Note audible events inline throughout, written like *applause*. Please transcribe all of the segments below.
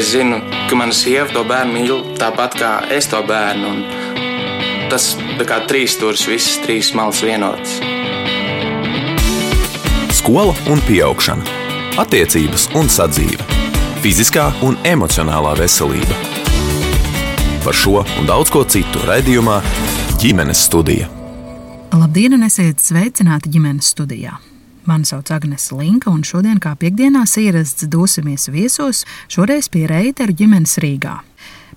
Es zinu, ka mana sieva to bērnu mīl tāpat kā es to bērnu. Un tas kā trīs stūris, visas trīs malas vienotas. Skola un augšana, attiecības un sadzīve, fiziskā un emocionālā veselība. Par šo un daudz ko citu raidījumā ģimenes studija. Labdien, un esiet sveicināti ģimenes studijā! Mani sauc Agnēs Linka, un šodien, kā piekdienās ierasts, dosimies viesos, šoreiz pie Reiteru ģimenes Rīgā.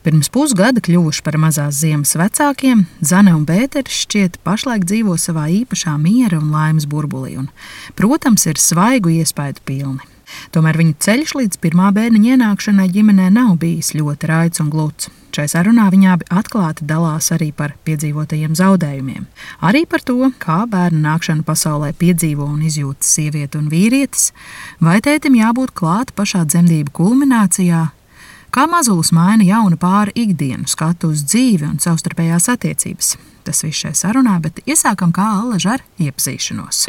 Pirms pusgada kļuvuši par mazās ziemas vecākiem, Zane un Pēters šķiet pašlaik dzīvo savā īpašā miera un laimes burbulī, un, protams, ir svaigu iespaidu pilni. Tomēr viņu ceļš līdz pirmā bērniņa ienākšanai ģimenē nav bijis ļoti raids un gluds. Šai sarunā viņa abi atklāti dalās arī par piedzīvotajiem zaudējumiem. Arī par to, kā bērnu nākšanu pasaulē piedzīvo un izjūt sieviete un vīrietis, vai tētim jābūt klāt pašā dzemdību kulminācijā, kā mazulis maina jaunu pāri ikdienu skatu uz dzīvi un savstarpējās attiecības. Tas viss šai sarunā, bet iesākam kā allaž ar iepazīšanos.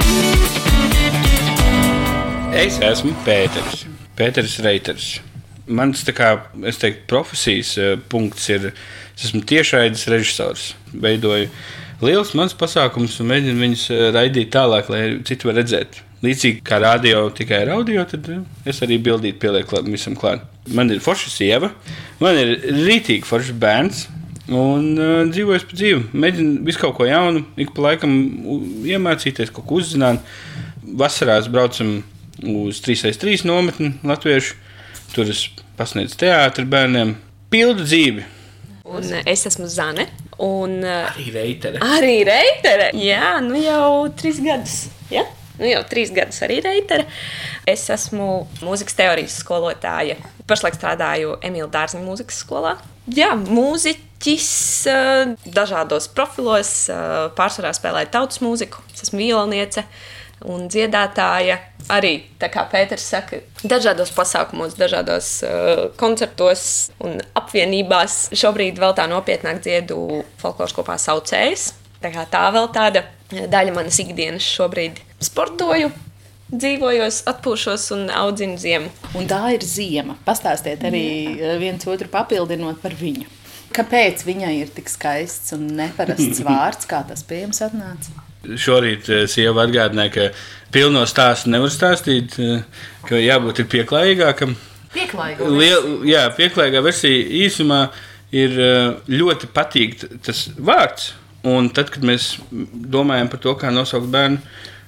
Es esmu Pēters, Pēters Reiters mans kā, teiktu, profesijas uh, punkts ir, es esmu tiešraides režisors. Veidoju liels mans pasākums un mēģinu viņus uh, raidīt tālāk, lai citi var redzēt. Līdzīgi kā radio tikai ar audio, tad uh, es arī bildīt pielieku visam klāt. Man ir forša sieva, man ir rītīgi foršs bērns. Un uh, dzīvoju pa dzīvi. Mēģinu visu kaut ko jaunu, ik pa laikam iemācīties, kaut ko uzzināt. Vasarās braucam uz 3x3 nometni latviešu Tur es pasniedzu teātrus bērniem. Pildu dzīvi. Un es esmu Zane. Un, arī reitere. Arī reitere. Jā, nu jau trīs gadus. Ja? Nu jau trīs gadus arī reitere. Es esmu mūzikas teorijas skolotāja. Pašlaik strādāju Emīļa Dārziņa mūzikas skolā. Jā, mūziķis dažādos profilos. Pārsvarā spēlēju tautas mūziku. Es esmu violniece un dziedātāja. Arī, kā Pēters saka, dažādos pasākumos, dažādos uh, koncertos un apvienībās. Šobrīd vēl tā nopietnāk dziedu folkloras kopā saucējs. Tā, tā vēl tāda daļa manas ikdienas šobrīd. Sportoju, dzīvojos, atpūšos un audzinu ziemu. Un tā ir ziema. Pastāstiet arī Jā. viens otru papildinot par viņu. Kāpēc viņai ir tik skaists un neparasts *laughs* vārds, kā tas pie jums atnāca? Šorīt eh, sieva atgādināja, ka pilno stāstu nevar stāstīt, eh, ka jābūt pieklājīgākam. Pieklājīgā versija. Jā, pieklājīgā versija īsumā ir eh, ļoti patīk tas vārds. Un tad, kad mēs domājam par to, kā nosaukt bērnu,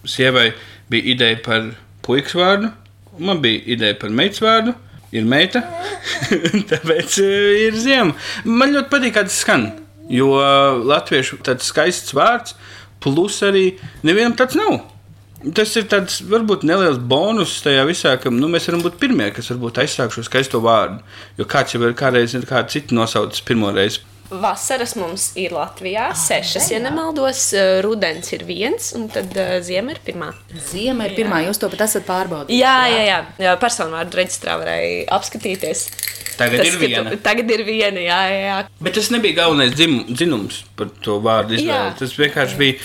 sievai bija ideja par puikas vārdu, man bija ideja par meitas vārdu. Ir meita, *laughs* tāpēc ir ziema. Man ļoti patīk, kā tas skan. Jo latviešu tāds skaists vārds, Plus arī nevienam tāds nav. Tas ir tāds varbūt neliels bonus tajā visā, ka nu, mēs varam būt pirmie, kas varbūt aizsāk šo skaisto vārdu. Jo kāds jau ir kādreiz, ir kāds cits nosaucis pirmo reizi. Vasaras mums ir Latvijā ah, sešas, ja nemaldos. Rudens ir viens, un tad uh, ziema ir pirmā. Ziema ir pirmā, jā. jūs to pat esat pārbaudījuši. Jā, jā, jā. jā. personvārdu reģistrā varēja apskatīties. Tagad tas, ir viena. Tu, tagad ir viena, jā, jā. Bet tas nebija galvenais dzim, dzinums par to vārdu izvēli. Tas vienkārši bija.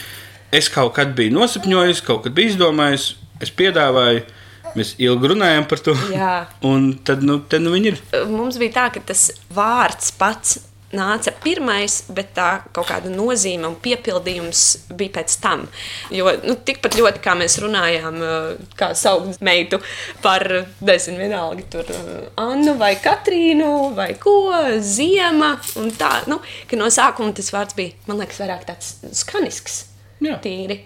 Es kaut kad biju nosapņojis, kaut kad biju izdomājis, es piedāvāju. Mēs ilgi runājām par to. Jā. Un tad, nu, tad nu viņi ir. Mums bija tā, ka tas vārds pats nāca pirmais, bet tā kaut kāda nozīme un piepildījums bija pēc tam. Jo nu, tikpat ļoti kā mēs runājām, eh, kā saukt meitu par, nezinu, vienalga tur eh, Annu vai Katrīnu vai ko, Ziema un tā, nu, ka no sākuma tas vārds bija, man liekas, vairāk tāds skanisks, Jā. tīri.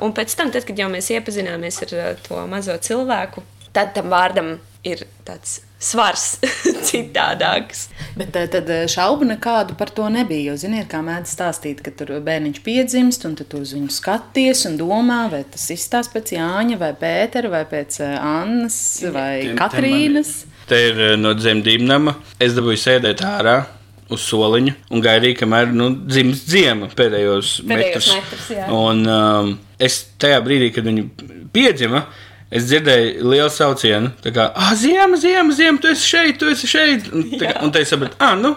Un pēc tam, tad, kad jau mēs iepazināmies ar eh, to mazo cilvēku, tad tam vārdam ir tāds svars *laughs* citādāks. Bet eh, tad eh, šaubu nekādu par to nebija. Jo, ziniet, kā mēdz stāstīt, ka tur bērniņš piedzimst, un tu uz viņu skaties un domā, vai tas izstāsta pēc Jāņa, vai Pētera, vai pēc eh, Annas, vai Tiem, Katrīnas. Te ir no dzemdību nama. Es dabūju sēdēt ārā uz soliņa un gaidīju, kamēr nu, dzimst ziema pēdējos, pēdējos metrus. metrus un, um, es tajā brīdī, kad viņi piedzima, Es dzirdēju lielu saucienu, tā kā, ah, ziema, ziema, ziema, tu esi šeit, tu esi šeit. Un, kā, un te sapratu, ah, nu,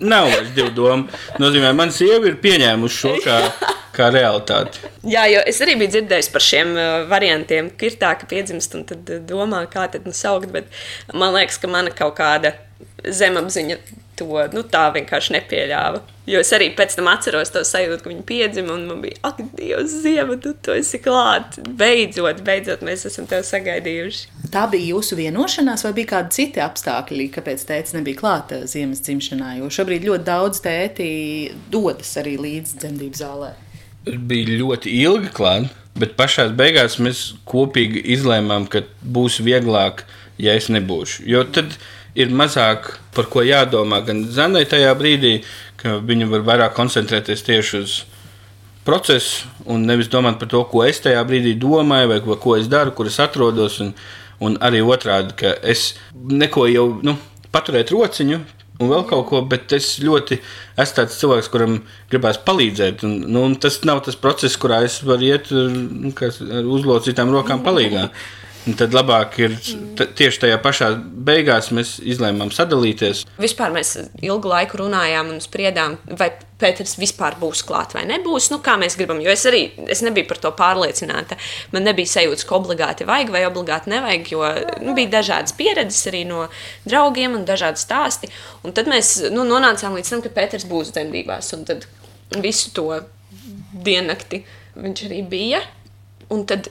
nav vairs divu domu. Nozīmē, man sieva ir pieņēmuši šo kā, *laughs* kā realitāti. Jā, jo es arī biju dzirdējis par šiem uh, variantiem, ka ir tā, ka piedzimst un tad uh, domā, kā tad nu saukt, bet man liekas, ka mana kaut kāda zemapziņa to nu, tā vienkārši nepieļāva. Jo es arī pēc tam atceros to sajūtu, ka viņi piedzima, un man bija, ak, Dievs, Ziema, tu to esi klāt. Beidzot, beidzot, mēs esam tevi sagaidījuši. Tā bija jūsu vienošanās, vai bija kādi citi apstākļi, kāpēc tēvs nebija klāta ziemas dzimšanā? Jo šobrīd ļoti daudz tēti dodas arī līdz dzemdību zālē. Bija ļoti ilgi klāt, bet pašā beigās mēs kopīgi izlēmām, ka būs vieglāk, ja es nebūšu. Jo tad ir mazāk par ko jādomā gan Zanai tajā brīdī, ka viņa var vairāk koncentrēties tieši uz procesu un nevis domāt par to, ko es tajā brīdī domāju, vai ko, es daru, kur es atrodos. Un, un arī otrādi, ka es neko jau nu, paturētu rociņu. Un vēl kaut ko, bet es ļoti esmu tāds cilvēks, kuram gribās palīdzēt. Un, nu, un tas nav tas process, kurā es varu iet nu, ar uzlocītām rokām palīdzīgā. Un tad labāk ir tieši tajā pašā beigās mēs izlēmām sadalīties. Vispār mēs ilgu laiku runājām un spriedām, vai Pēters vispār būs klāt vai nebūs. Nu, kā mēs gribam, jo es arī es nebiju par to pārliecināta. Man nebija sajūta, ka obligāti vajag vai obligāti nevajag, jo nu, bija dažādas pieredzes arī no draugiem un dažādi stāsti. Un tad mēs nu, nonācām līdz tam, ka Pēters būs dzemdībās. Un tad visu to diennakti viņš arī bija. Un tad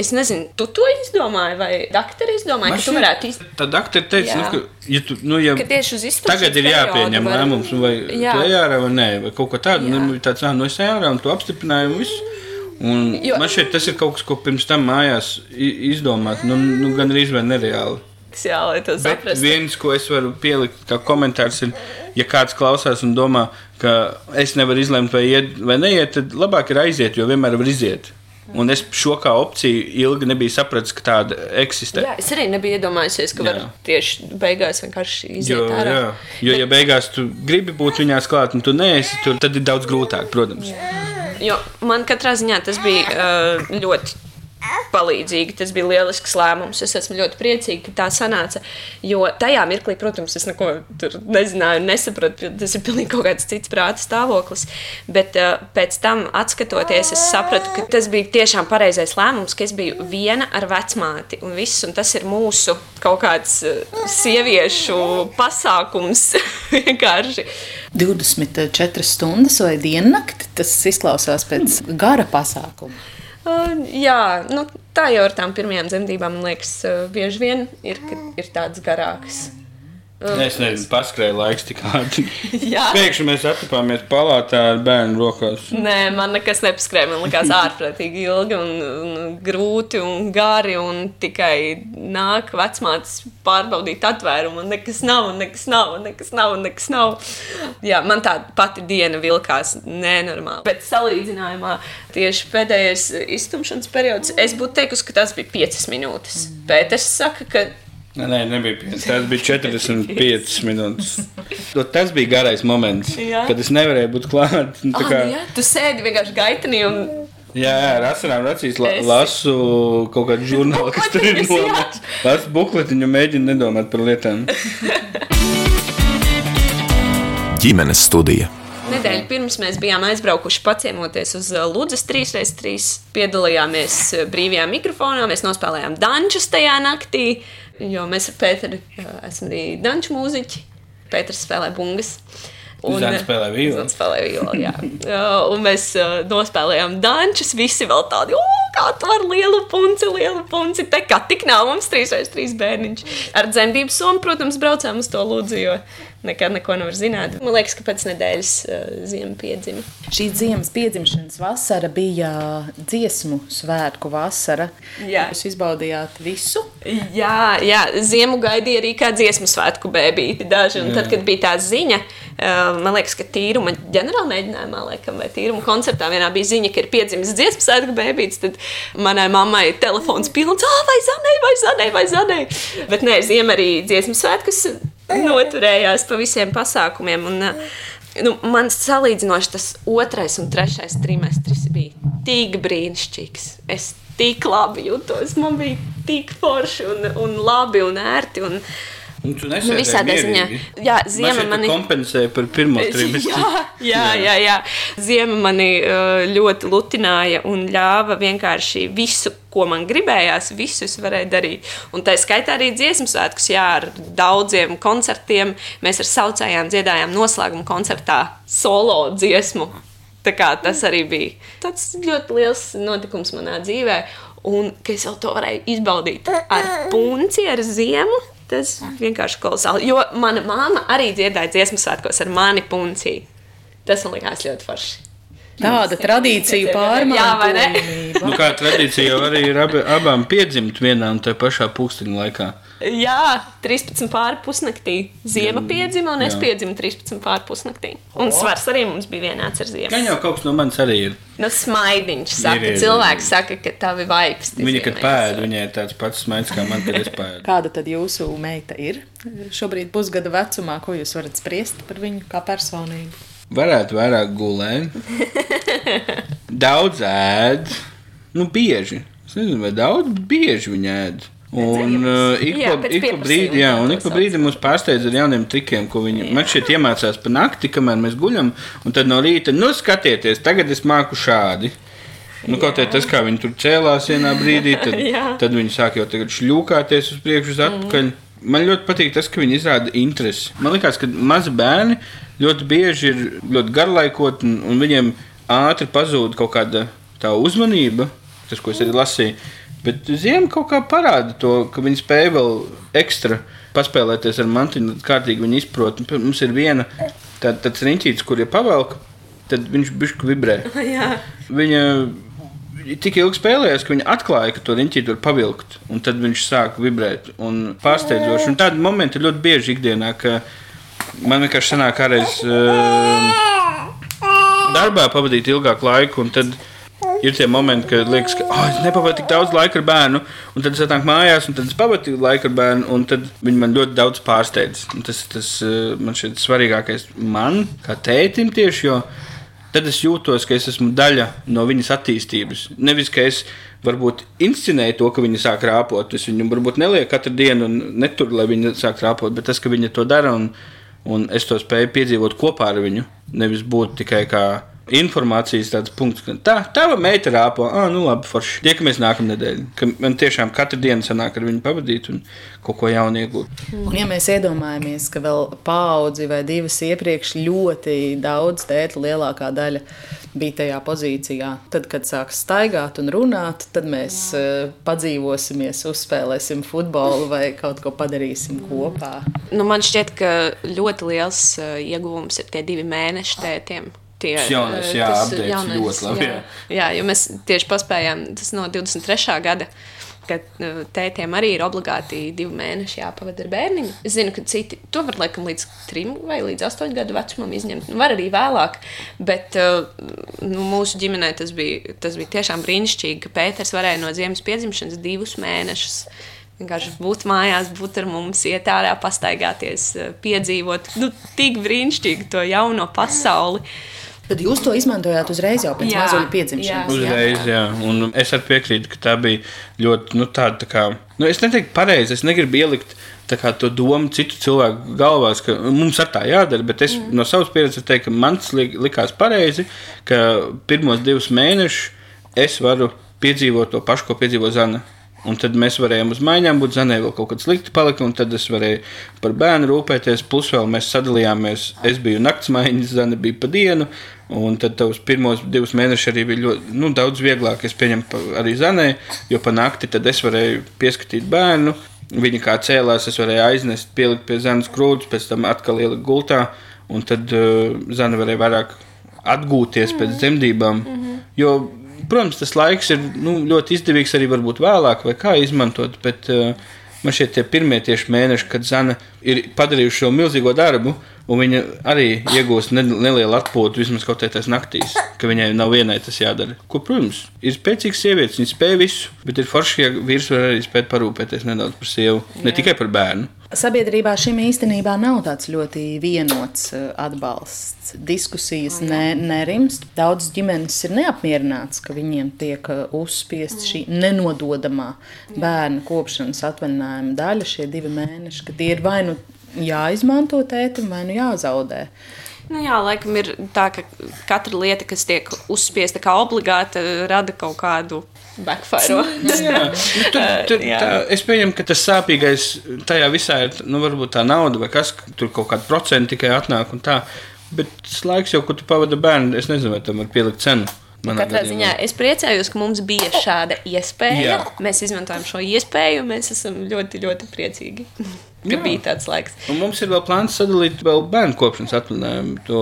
Es nezinu, tu to izdomāji, vai doktori izdomāja, Man ka tu varētu izdarīt. Tad doktori teica, nu, ka, ja tu, nu, ja ka tieši uz izturbu. Tagad ir jāpieņem var... lēmums, vai jā. tu ej ārā vai nē, vai kaut ko tādu. Nu, tāds, ah, nu es eju ārā un tu apstiprināji visu. Un jo, man šķiet, tas ir kaut kas, ko pirms tam mājās izdomāt, nu, nu gan arī izvēl nereāli. Jā, lai to saprastu. Viens, ko es varu pielikt kā komentārs, ir, ja kāds klausās un domā, ka es nevaru izlemt, vai iet vai neiet, tad labāk ir aiziet, jo vienmēr var iziet. Un es šo kā opciju ilgi nebiju sapratis, ka tāda eksistē. Jā, es arī nebiju iedomājies, ka var tieši beigās vienkārši iziet jo, ārā. Jā. Jo, ja beigās tu gribi būt viņās klāt, un tu neesi tur, tad ir daudz grūtāk, protams. Jā. Jo man katrā ziņā tas bija ļoti palīdzīgi. Tas bija lielisks lēmums. Es esmu ļoti priecīga, ka tā sanāca. Jo tajā mirklī, protams, es neko nezināju, nesapratu. Tas ir pilnīgi kaut kāds cits prāta stāvoklis. Bet uh, pēc tam, skatoties, es sapratu, ka tas bija tiešām pareizais lēmums, ka es biju viena ar vecmāti un viss. Un tas ir mūsu kaut kāds uh, sieviešu pasākums *laughs* vienkārši. 24 stundas vai diennakti. Tas izklausās pēc gara pasākuma. Uh, jā, nu, tā jau ar tām pirmajām dzemdībām, man liekas, uh, bieži vien ir, ir tādas garākas. Es nezinu, paskrēja laiks tik ātri. *laughs* Pēkšņi mēs atapāmies palātā ar bērnu rokās. Nē, man nekas nepaskrēja. Man liekas, *laughs* ārprātīgi ilgi un, un grūti un gari. Un tikai nāk vecmātes pārbaudīt atvērumu. Un nekas nav, un nekas nav, un nekas nav. Un nekas nav. Jā, man tā pati diena vilkās nenormāli. Bet salīdzinājumā tieši pēdējais iztumšanas periods, es būtu teikusi, ka tas bija 5 minūtes. Pēters saka, ka Nē, nē, nebija 5. Tas bija 45 *laughs* minūtes. Tas bija garais moments, jā. kad es nevarēju būt klāt. Nu, kā... oh, jā, tu sēdi vienkārši gaitenī. Un... Jā, jā, ar asinām acīs la, lasu kaut kādu žurnālu, kas tur ir noticis. Lasu bukletiņu, mēģinu nedomāt par lietām. *laughs* Ģimenes studija. Nedēļu pirms mēs bijām aizbraukuši paciemoties uz Ludus 3x3. Piedalījāmies brīvajā mikrofonā, mēs nospēlējām dančus tajā naktī. Jo mēs ar Pēteru esam arī danču mūziķi. Pēters spēlē bungas. Un Zana spēlē vīlu. Spēlē vīlu, jā. *laughs* un mēs uh, nospēlējām dančus, visi vēl tādi, kā tu vari lielu punci, lielu punci. Te kā tik nav mums 3x3 bērniņš. Ar dzemdību somu, protams, braucām uz to lūdzu, jo nekad neko nevar zināt. Man liekas, ka pēc nedēļas uh, ziema piedzima. Šī ziemas piedzimšanas vasara bija dziesmu svētku vasara. Jā. Jūs izbaudījāt visu? Jā, jā. ziemu gaidīja arī kā dziesmu svētku bēbīti daži. Un tad, kad bija tā ziņa, uh, man liekas, ka tīruma ģenerāla mēģinājumā, laikam, vai tīruma koncertā vienā bija ziņa, ka ir piedzimis dziesmu svētku bēbītis, tad manai mammai telefons pilns, ah, vai zanē, vai zanē, vai zanē. Bet nē, ziema arī dziesmu svētkus noturējās pa visiem pasākumiem. Un, nu, man salīdzinoši tas otrais un trešais trimestris bija tik brīnišķīgs. Es tik labi jutos, man bija tik forši un, un labi un ērti. Un, Un tu Nu, nesēdēji visādā ziņā. Jā, ziema mani. kompensēja par pirmo *laughs* trimestri. Jā, jā, jā, jā. Ziema mani uh, ļoti lutināja un ļāva vienkārši visu, ko man gribējās, visu es varēju darīt. Un tā skaitā arī dziesmu svētkus, jā, ar daudziem koncertiem. Mēs ar saucējām dziedājām noslēguma koncertā solo dziesmu. Tā kā tas arī bija tāds ļoti liels notikums manā dzīvē. Un ka es jau to varēju izbaudīt ar punci, ar ziemu. Tas vienkārši kolosāli. Jo mana māma arī dziedāja dziesmu svētkos ar mani punci. Tas man likās ļoti forši. Tāda tradīcija Jā, vai ne? pārmantojamība. Nu, kā tradīcija jau arī ir abi, abām piedzimt vienā un tajā pašā pulksteņa laikā. Jā, 13 pāri pusnaktī. Ziema piedzima, un es Jā. piedzimu 13 pāri pusnaktī. Un svars arī mums bija vienāds ar ziemu. Gan jau kaut kas no manis arī ir. Nu, smaidiņš saka, Ir, ir, ir. cilvēks saka, ka tavi vaipsti. Viņa, kad pēda, viņai ir tāds pats smaids kā man, kad es pēdu. *laughs* Kāda tad jūsu meita ir šobrīd pusgada vecumā? Ko jūs varat spriest par viņu kā personību? Varētu vairāk gulēt. *laughs* Daudz ēd. Nu, bieži. Es nezinu, vai daudz, bieži viņa ēd. Un uh, ik Jā, pa, ik pa brīdi, jā, un ik pa brīdi mūs pārsteidz ar jauniem trikiem, ko viņi man šeit iemācās pa nakti, kamēr mēs guļam. Un tad no rīta, nu, skatieties, tagad es māku šādi. Nu, kaut kā tas, kā viņi tur cēlās vienā brīdī, tad, *laughs* Jā. tad viņi sāk jau tagad šļūkāties uz priekšu, uz atpakaļ. Man ļoti patīk tas, ka viņi izrāda interesi. Man liekas, ka mazi bērni ļoti bieži ir ļoti garlaikoti, un, un viņiem ātri pazūd kaut kāda tā uzmanība, tas, ko es arī lasīju. Bet ziema kaut kā parāda to, ka viņi spēj vēl ekstra paspēlēties ar mantiņu, kārtīgi viņi izprot. Un Mums ir viena tā, tāds riņķītis, kur ir pavelk, tad viņš bišķi vibrē. *laughs* Jā. Viņa tik ilgi spēlējās, ka viņa atklāja, ka to riņķīti var pavilkt. Un tad viņš sāka vibrēt un pārsteidzoši. Un tādi momenti ļoti bieži ikdienā, ka man vienkārši sanāk kādreiz *laughs* uh, darbā pavadīt ilgāku laiku. un tad Ir tie momenti, kad liekas, ka oh, es nepavadu tik daudz laika ar bērnu, un tad es atnāku mājās, un tad es pavadu laiku ar bērnu, un tad viņi man ļoti daudz pārsteidz. Un Tas tas, uh, man šķiet, svarīgākais man, kā tētim tieši, jo tad es jūtos, ka es esmu daļa no viņas attīstības. Nevis, ka es varbūt inscenēju to, ka viņa sāk rāpot. Es viņu varbūt nelieku katru dienu un neturu, lai viņa sāk rāpot, bet tas, ka viņa to dara un, un es to spēju piedzīvot kopā ar viņu, nevis būt tikai kā informācijas tāds punkts, ka tā, tava meita rāpo, ah, nu labi, forši. Tiekamies nākamā nedēļa. Ka man tiešām katru dienu sanāk ar viņu pavadīt un kaut ko jaunu iegūt. Un, ja mēs iedomājamies, ka vēl paudzi vai divas iepriekš ļoti daudz tēta lielākā daļa bija tajā pozīcijā, tad, kad sāks staigāt un runāt, tad mēs uh, padzīvosimies, uzspēlēsim futbolu vai kaut ko padarīsim kopā. Nu, man šķiet, ka ļoti liels uh, ieguvums ir tie divi mēneši tētiem. Tie, jaunais, uh, jā, tas jaunais, ļoti labi, Jā, jā. jo mēs tieši paspējām, tas no 23. gada. Kad uh, tētiem arī ir obligāti divi mēneši jāpavada ar bērniņu. Es zinu, ka citi to var laikam līdz trim vai līdz astoņu gadu vecumam izņemt. Nu, var arī vēlāk, bet uh, nu, mūsu ģimenē tas bija, tas bija tiešām brīnišķīgi, ka Pēters varēja no ziemas piedzimšanas divus mēnešus Vienkārši būt mājās, būt ar mums, iet ārā, pastaigāties, eh, piedzīvot nu, tik brīnišķīgi to jauno pasauli. Tad jūs to izmantojāt uzreiz jau pēc mazuļa piedzimšanas. jā. Uzreiz, jā. Un es arī piekrītu, ka tā bija ļoti, nu, tāda, tā kā, nu, es neteiktu pareizi, es negribu ielikt tā kā to domu citu cilvēku galvās, ka mums ar tā jādara, bet es mm. no savas pieredzes teiktu, ka man tas li- likās pareizi, ka pirmos divus mēnešus es varu piedzīvot to pašu, ko piedzīvo Zana. Un tad mēs varējām uz mājām būt, Zanē vēl kaut kas slikti palika, un tad es varēju par bērnu rūpēties. Plus vēl mēs sadalījāmies. Es biju naktsmaiņas, Zana bija pa dienu. Un tad tavs pirmos divus mēnešus arī bija ļoti nu, daudz vieglāk. Es pieņemu arī Zanē, jo pa nakti tad es varēju pieskatīt bērnu. Viņa kā cēlās, es varēju aiznest, pielikt pie Zanas krūtis, pēc tam atkal ielikt gultā. Un tad uh, Zana varēja vairāk atgūties pēc dzemdībām. Jo, protams, tas laiks ir nu, ļoti izdevīgs arī varbūt vēlāk, vai kā izmantot. Bet uh, man šie tie pirmie tieši mēneši, kad Zana ir padarījusi šo milzīgo darbu, un viņa arī iegūst ne- nelielu atpūtu vismaz kaut kādās naktīs, ka viņai nav vienai tas jādara. Ko, protams, ir spēcīgs sievietes, viņas spēj visu, bet ir forši, ja vīrs var arī spēt parūpēties nedaudz par sievu, ne tikai par bērnu. Sabiedrībā šim īstenībā nav tāds ļoti vienots eh, atbalsts. Diskusijas ne, nerimst. Daudz ģimenes ir neapmierināts, ka viņiem tiek eh, uzspiesta šī nenododamā bērnu kopšanas atvaļinājuma daļa, šie divi mēneši, ka tie ir vai nu jāizmanto tētim, vai nu jāzaudē. Nu jā, laikam ir tā, ka katra lieta, kas tiek uzspiesta kā obligāta, rada kaut kādu backfire. *laughs* Jā, nu, tur, *laughs* tur, Jā. tā, es pieņemu, ka tas sāpīgais tajā visā ir nu, varbūt tā nauda, vai kas tur kaut kāda procenta tikai atnāk. un tā. Bet tas laiks, jau, ko tu pavadi bērnu, es nezinu, vai tam var pielikt cenu. Katrā gadījumā. ziņā es priecājos, ka mums bija šāda iespēja. Jā. Mēs izmantojam šo iespēju, un mēs esam ļoti, ļoti priecīgi, *laughs* ka Jā. bija tāds laiks. Un mums ir vēl plāns sadalīt vēl bērnu kopšanas atvaļinājumu, to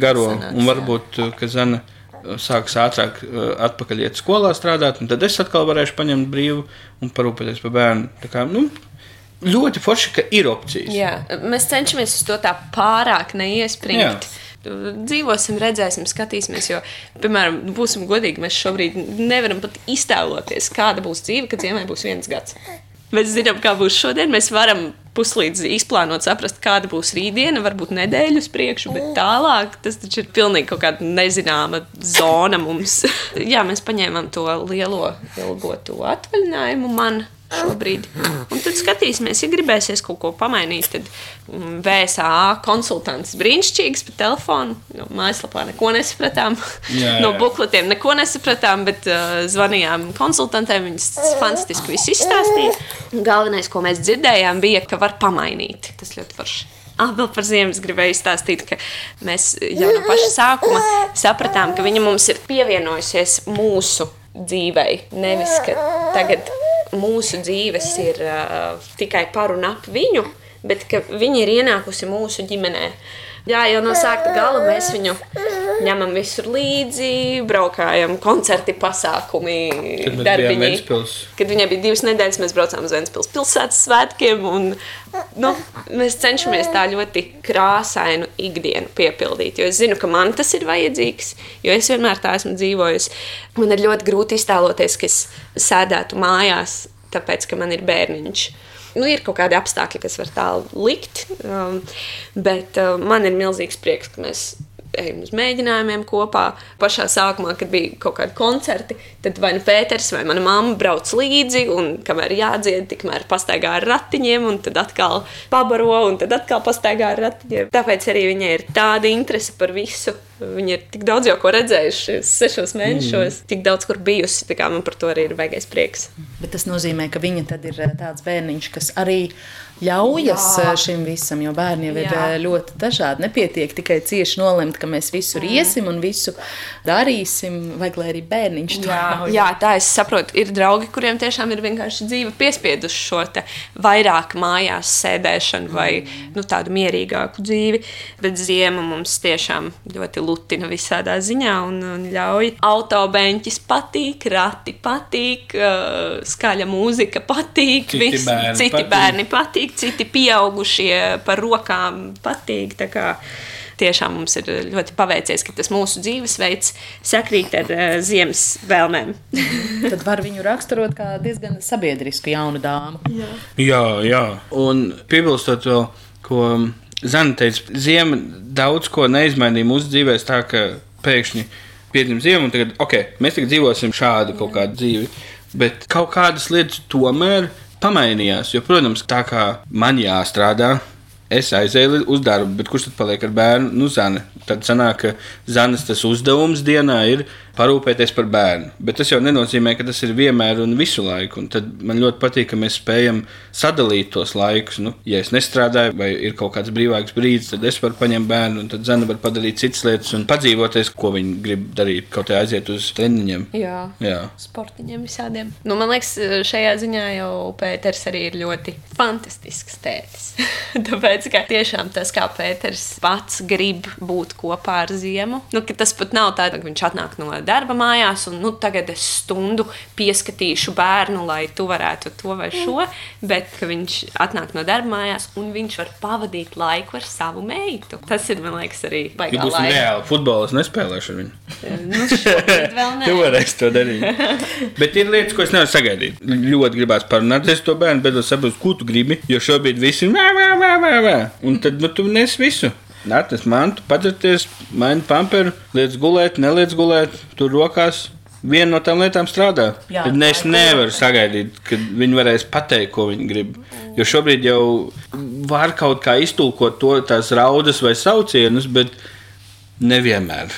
garo. Nu, sanāks, un varbūt, ka Zana sāks ātrāk uh, atpakaļ iet skolā strādāt, un tad es atkal varēšu paņemt brīvu un parūpēties par bērnu. Tā kā, nu, ļoti forši, ka ir opcijas. Jā, mēs cenšamies uz to tā pārāk neiespringt. Dzīvosim, redzēsim, skatīsimies. Jo, piemēram, būsim godīgi, mēs šobrīd nevaram pat iztēloties, kāda būs dzīve, kad ziemai būs viens gads. Mēs zinām, kā būs šodien. Mēs varam puslīdz izplānot, saprast, kāda būs rītdiena, varbūt nedēļu uz priekšu, bet tālāk tas taču ir pilnīgi kaut kāda nezināma zona mums. *laughs* Jā, mēs paņēmām to lielo, ilgoto atvaļinājumu. Man šobrīd. Un tad skatīsimies, ja gribēsies kaut ko pamainīt. Tad mm, VSA konsultants brīnišķīgs pa telefonu. No mājaslapā neko nesapratām. Jā, no jā. bukletiem neko nesapratām, bet uh, zvanījām konsultantiem. Viņas fantastiski visu izstāstīja. Un Galvenais, ko mēs dzirdējām, bija, ka var pamainīt. Tas ļoti forši. Ah, vēl par ziemu gribēju izstāstīt, ka mēs jau no paša sākuma sapratām, ka viņa mums ir pievienojusies mūsu dzīvei. Nevis, ka tagad mūsu dzīves ir uh, tikai par un ap viņu, bet ka viņa ir ienākusi mūsu ģimenē. Jā, jau no sākta gala mēs viņu ņemam visur līdzi, braukājam, koncerti, pasākumi, darbiņi. Kad viņai bija divas nedēļas, mēs braucām uz Vēncpils pilsētas svētkiem. Un, nu, mēs cenšamies tā ļoti krāsainu ikdienu piepildīt. Jo es zinu, ka man tas ir vajadzīgs, jo es vienmēr tā esmu dzīvojusi. Man ir ļoti grūti iztēloties, ka es sēdētu mājās, tāpēc ka man ir bērniņš. Nu, ir kaut kādi apstākļi, kas var tā likt, um, bet uh, man ir milzīgs prieks, ka mēs ejam uz mēģinājumiem kopā. Pašā sākumā, kad bija kaut kādi koncerti, tad vai nu Pēters vai mana mamma brauc līdzi, un kamēr jādzied, tikmēr pastaigā ar ratiņiem, un tad atkal pabaro, un tad atkal pastaigā ar ratiņiem. Tāpēc arī viņai ir tāda interese par visu. Viņa ir tik daudz jau ko redzējusi, sešos mēnešos, mm. tik daudz kur bijusi. Man par to arī ir baigais prieks. Bet tas nozīmē, ka viņa tad ir eh, tāds bērniņš, kas arī ļaujas Jā. Jā. šim visam, jo bērniem ir Jā. eh, ļoti dažādi. Nepietiek tikai cieši nolemt, ka mēs visur iesim un visu darīsim, vajag lai arī bērniņš to Jā, ļauj. jā, tā es saprotu. Ir draugi, kuriem tiešām ir vienkārši dzīve piespieduši šo te vairāk mājās sēdēšanu vai nu, tādu mierīgāku dzīvi. Bet ziema mums tiešām ļoti lutina visādā ziņā un, un ļauj. Autobeņķis patīk, rati patīk, uh, skaļa mūzika patīk, Citi vis- bērni citi patīk. bērni patīk, citi pieaugušie par rokām patīk. Tā kā Tiešām mums ir ļoti paveicies, ka tas mūsu dzīvesveids sakrīt ar uh, ziemas vēlmēm. *laughs* Tad var viņu raksturot kā diezgan sabiedrisku jaunu dāmu. Jā, jā. Un piebilstot vēl, ko Zana teica, Ziema daudz ko neizmainīja mūsu dzīvēm, tā ka pēkšņi piedzima ziema, un tagad, ok, mēs tagad dzīvosim šādu kaut kādu dzīvi. Bet kaut kādas lietas tomēr pamainījās. Jo, protams, tā kā man jāstrādā, es aizēju uz darbu, bet kurš tad paliek ar bērnu? Nu, Zana. Tad sanāk, ka Zanas tas uzdevums dienā ir parūpēties par bērnu. Bet tas jau nenozīmē, ka tas ir vienmēr un visu laiku. Un tad man ļoti patīk, ka mēs spējam sadalīt tos laikus. Nu, ja es nestrādāju, vai ir kaut kāds brīvāks brīdis, tad es varu paņemt bērnu, un tad Zana var padarīt citas lietas un padzīvoties, ko viņa grib darīt. Kaut kā aiziet uz treniņiem. Jā. Jā. Sportiņiem visādiem. Nu, man liekas, šajā ziņā jau Pēters arī ir ļoti fantastisks tētis. *laughs* Tāpēc redzi, ka tiešām tas, kā Pēters pats grib būt kopā ar ziemu, nu, ka tas pat nav tā, ka viņš atnāk no darba mājās un nu, tagad es stundu pieskatīšu bērnu, lai tu varētu to vai šo, bet ka viņš atnāk no darba mājās un viņš var pavadīt laiku ar savu meitu. Tas ir, man liekas, arī Ja baigā būs laika. reāli futbols, nespēlēšu ar viņu. *laughs* Nu, šobrīd vēl *laughs* nē. Tu varēsi to darīt. *laughs* Bet ir lietas, ko es nevaru sagaidīt. Ļoti gribās parunāt ar to bērnu, bet es saprotu, ko tu gribi. Jo šobrīd viss ir vā, vā, vā, vā, vā. Un tad nu, tu nes visu. Nāc, mantu, padzerties, maini pamperu, liec gulēt, neliec gulēt, tur rokās. Viena no tām lietām strādā. Jā, Tad es nevaru sagaidīt, kad viņi varēs pateikt, ko viņi grib. Jo šobrīd jau var kaut kā iztulkot to tās raudas vai saucienus, bet nevienmēr.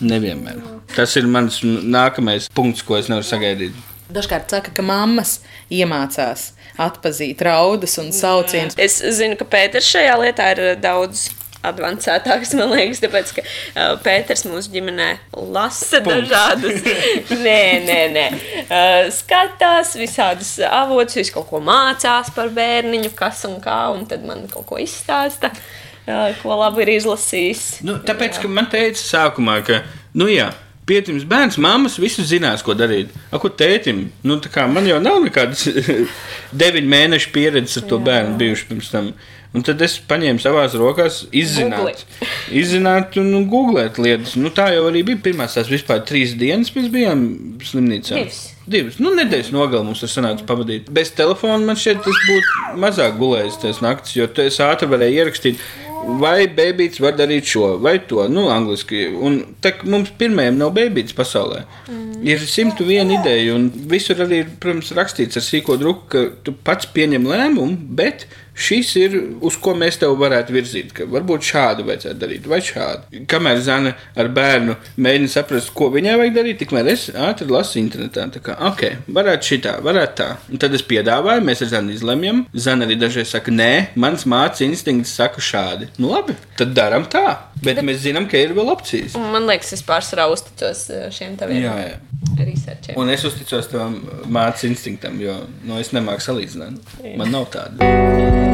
nevienmēr. Tas ir mans nākamais punkts, ko es nevaru sagaidīt. Dažkārt saka, ka mammas iemācās atpazīt raudas un saucienus. Es zinu, ka Pēters šajā lietā ir uh, daudz avansētāks, *laughs* man liekas, tāpēc, ka uh, Pēters mūsu ģimenē lasa Punkts. dažādus. *laughs* nē, nē, nē. Uh, skatās visādus avotus, visu kaut ko mācās par bērniņu, kas un kā, un tad man kaut ko izstāsta, uh, ko labi ir izlasījis. Nu, tāpēc, ka man teica sākumā, ka, nu jā, pietims bērns, mammas visu zinās, ko darīt. Ak, ko tētim? Nu, man jau nav nekādas *laughs* deviņu mēnešu pieredzes ar to bērnu bijuši pirms tam. Un tad es paņēmu savās rokās, izzināt, *laughs* izzināt un nu, googlēt lietas. Nu, tā jau arī bija pirmās tās vispār trīs dienas, mēs bijām slimnīcā. Divas. Divas. Nu, nedēļas nogalē mums tur sanāca pavadīt. Bez telefona man šķiet, tas būtu mazāk gulējis tās naktis, jo esi ātri varēji ierakstīt. Vai bērns var darīt šo vai to? Nu, angliski. Un tā mums pirmajam nav bērns pasaulē. Mm. Ir 101 ideja, un visur arī ir, protams, rakstīts ar sīko druku, ka tu pats pieņem lēmumu, bet šis ir uz ko mēs tev varētu virzīt. ka Varbūt šādu vajadzētu darīt, vai šādu. Kamēr Zana ar bērnu mēģina saprast, ko viņai vajag darīt, tikmēr es ātri lasu internetā. Tā kā, ok, varētu šitā, varētu tā. Un tad es piedāvāju, mēs ar Zanu izlemjam. Zana arī dažreiz saka, nē, mans mācības instinkts saka šādi. Nu labi, tad darām tā. Bet mēs zinām, ka ir vēl opcijas. Man liekas, es pārsvarā uzticos uh, šiem taviem Jā, jā. researchiem. Un es uzticos tam mācības instinktam, jo nu, es nemāku salīdzināt. Man nav tāda.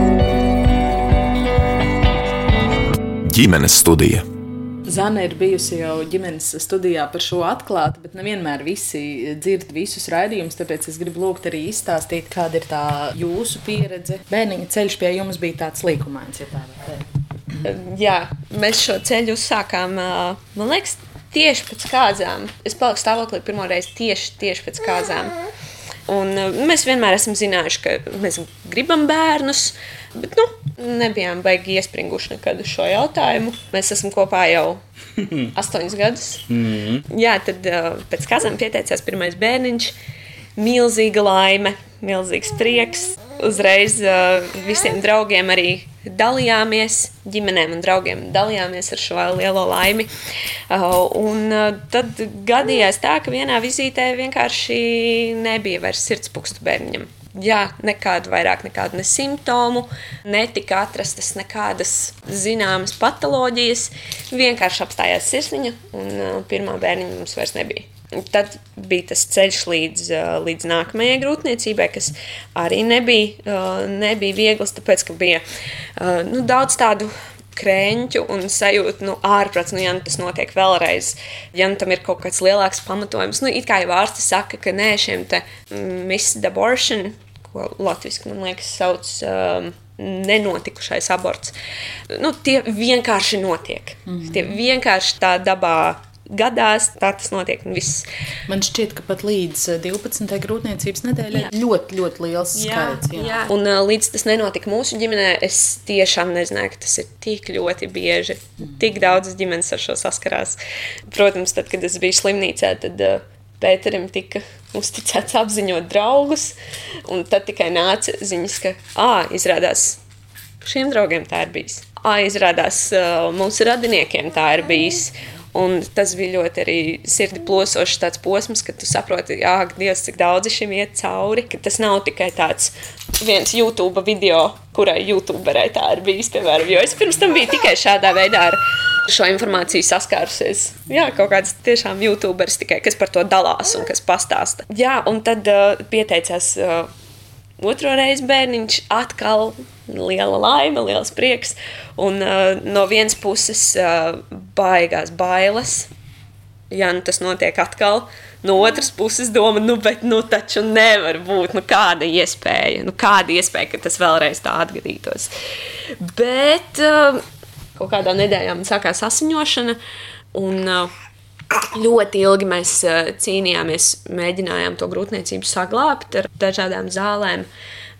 Ģimenes studija. Zana ir bijusi jau ģimenes studijā par šo atklāti, bet nevienmēr visi dzird visus raidījumus. Tāpēc es gribu lūgt arī izstāstīt, kāda ir tā jūsu pieredze. Bērniņa ceļš pie jums bija tāds līkumains, ja tā var teikt. Jā, mēs šo ceļu uzsākām, man liekas, tieši pēc kāzām. Es paliku stāvoklī pirmo reizi tieši, tieši pēc kāzām. Un, ā, mēs vienmēr esam zinājuši, ka mēs gribam bērnus, bet nu, nebijām baigi iespringuši nekad uz šo jautājumu. Mēs esam kopā jau *laughs* astoņus gadus. Jā, tad ā, pēc kāzām pieteicās pirmais bērniņš. Milzīga laime, milzīgs prieks. Uzreiz uh, visiem draugiem arī dalījāmies, ģimenēm un draugiem dalījāmies ar šo lielo laimi. Uh, un uh, tad gadījās tā, ka vienā vizītē vienkārši nebija vairs sirdspūkstu bērniņam. Jā, nekādu vairāk, nekādu ne simptomu, netika atrastas nekādas zināmas patoloģijas. Vienkārši apstājās sirsniņa, un uh, pirmā bērniņa mums vairs nebija. Tad bija tas ceļš līdz, līdz nākamajai grūtniecībai, kas arī nebija, nebija viegls, tāpēc ka bija nu, daudz tādu krēņķu un sajūtu, nu, ārprāts, nu, ja nu tas notiek vēlreiz, ja nu tam ir kaut kāds lielāks pamatojums. Nu, it kā jau ārsti saka, ka nē, šiem te missed abortion, ko latviešu man liekas sauc. Um, Nenotikušais aborts. Nu, tie vienkārši notiek. Mm -hmm. Tie vienkārši tā dabā gadās, tā tas notiek. Viss. Man šķiet, ka pat līdz eh, 12. grūtniecības nedēļai ļoti, ļoti liels skaits. Jā. jā. Un uh, līdz tas nenotika mūsu ģimenē, es tiešām nezināju, ka tas ir tik ļoti bieži. Tik daudz ģimenes ar šo saskarās. Protams, tad, kad es biju slimnīcā, tad uh, Pēterim tika uzticēts apziņot draugus, un tad tikai nāca ziņas, ka, ah, izrādās, šiem draugiem tā ir bijis. Ah, izrādās, uh, mūsu radiniekiem tā ir bijis. Un tas bija ļoti arī sirdi plosošs posms, kad tu saproti, ak, Dievs, cik daudzi šim iet cauri. Ka tas nav tikai tāds viens YouTube video, kurai YouTuberai tā ir bijis, piemēram. Jo es pirms tam biju tikai šādā veidā ar šo informāciju saskārusies. Jā, kaut kāds tiešām YouTuberis tikai, kas par to dalās un kas pastāsta. Jā, un tad uh, pieteicās. Uh, Otro reizi bērniņš atkal liela laime, liels prieks. Un uh, no vienas puses uh, baigās bailes. Ja nu tas notiek atkal, no otras puses doma, nu, bet nu taču nevar būt, nu kāda iespēja, nu kāda iespēja, ka tas vēlreiz tā atgadītos. Bet uh, kaut kādā nedēļā man sākās asiņošana, un uh, ļoti ilgi mēs uh, cīnījāmies, mēģinājām to grūtniecību saglabāt ar dažādām zālēm.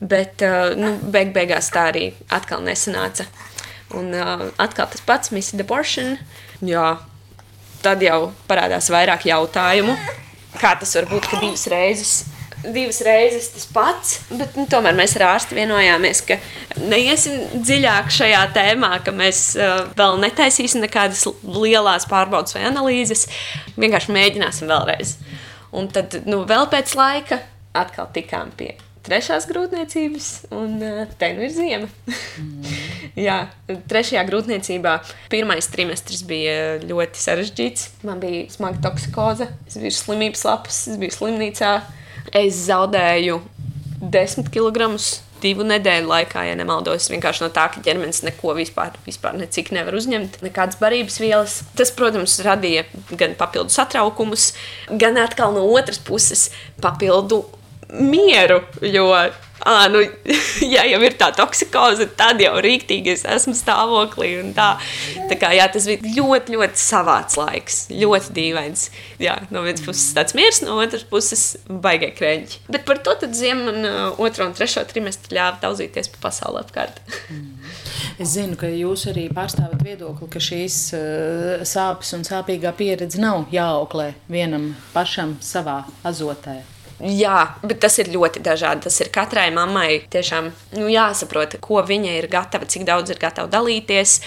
Bet uh, nu, beig beigās tā arī atkal nesanāca. Un uh, atkal tas pats, Missy Deportion. Jā, tad jau parādās vairāk jautājumu. Kā tas var būt, ka divas reizes divas reizes tas pats, bet nu, tomēr mēs ar ārstu vienojāmies, ka neiesim dziļāk šajā tēmā, ka mēs uh, vēl netaisīsim nekādas lielas pārbaudas vai analīzes. Vienkārši mēģināsim vēlreiz. Un tad nu, vēl pēc laika atkal tikām pie trešās grūtniecības, un uh, te nu ir ziema. mm. *laughs* Jā, trešajā grūtniecībā pirmais trimestris bija ļoti sarežģīts. Man bija smaga toksikoze, es biju slimības lapas, es biju slimnīcā. Es zaudēju 10 kg divu nedēļu laikā, ja nemaldos. Vienkārši no tā, ka ķermenis neko vispār, vispār necik nevar uzņemt, nekādas barības vielas. Tas, protams, radīja gan papildu satraukumus, gan atkal no otras puses papildu mieru. Jo, à, nu, *laughs* ja jau ir tā toksikoze, tad jau rīktīgi es esmu stāvoklī. Tā. Tā kā, jā, tas bija ļoti, ļoti savāds laiks. Ļoti dīvains. Jā, no vienas puses tāds miers, no otras puses baigie krēķi. Bet par to ziemu man uh, otro un trešo trimestri ļāva daudzīties pa pasauli apkārt. Es zinu, ka jūs arī pārstāvat viedokli, ka šīs uh, sāpes un sāpīgā pieredze nav jāauklē vienam pašam savā azotē. Jā, bet tas ir ļoti dažādi. Tas ir katrai mammai tiešām nu, jāsaprot, ko viņa ir gatava, cik daudz ir gatava dalīties,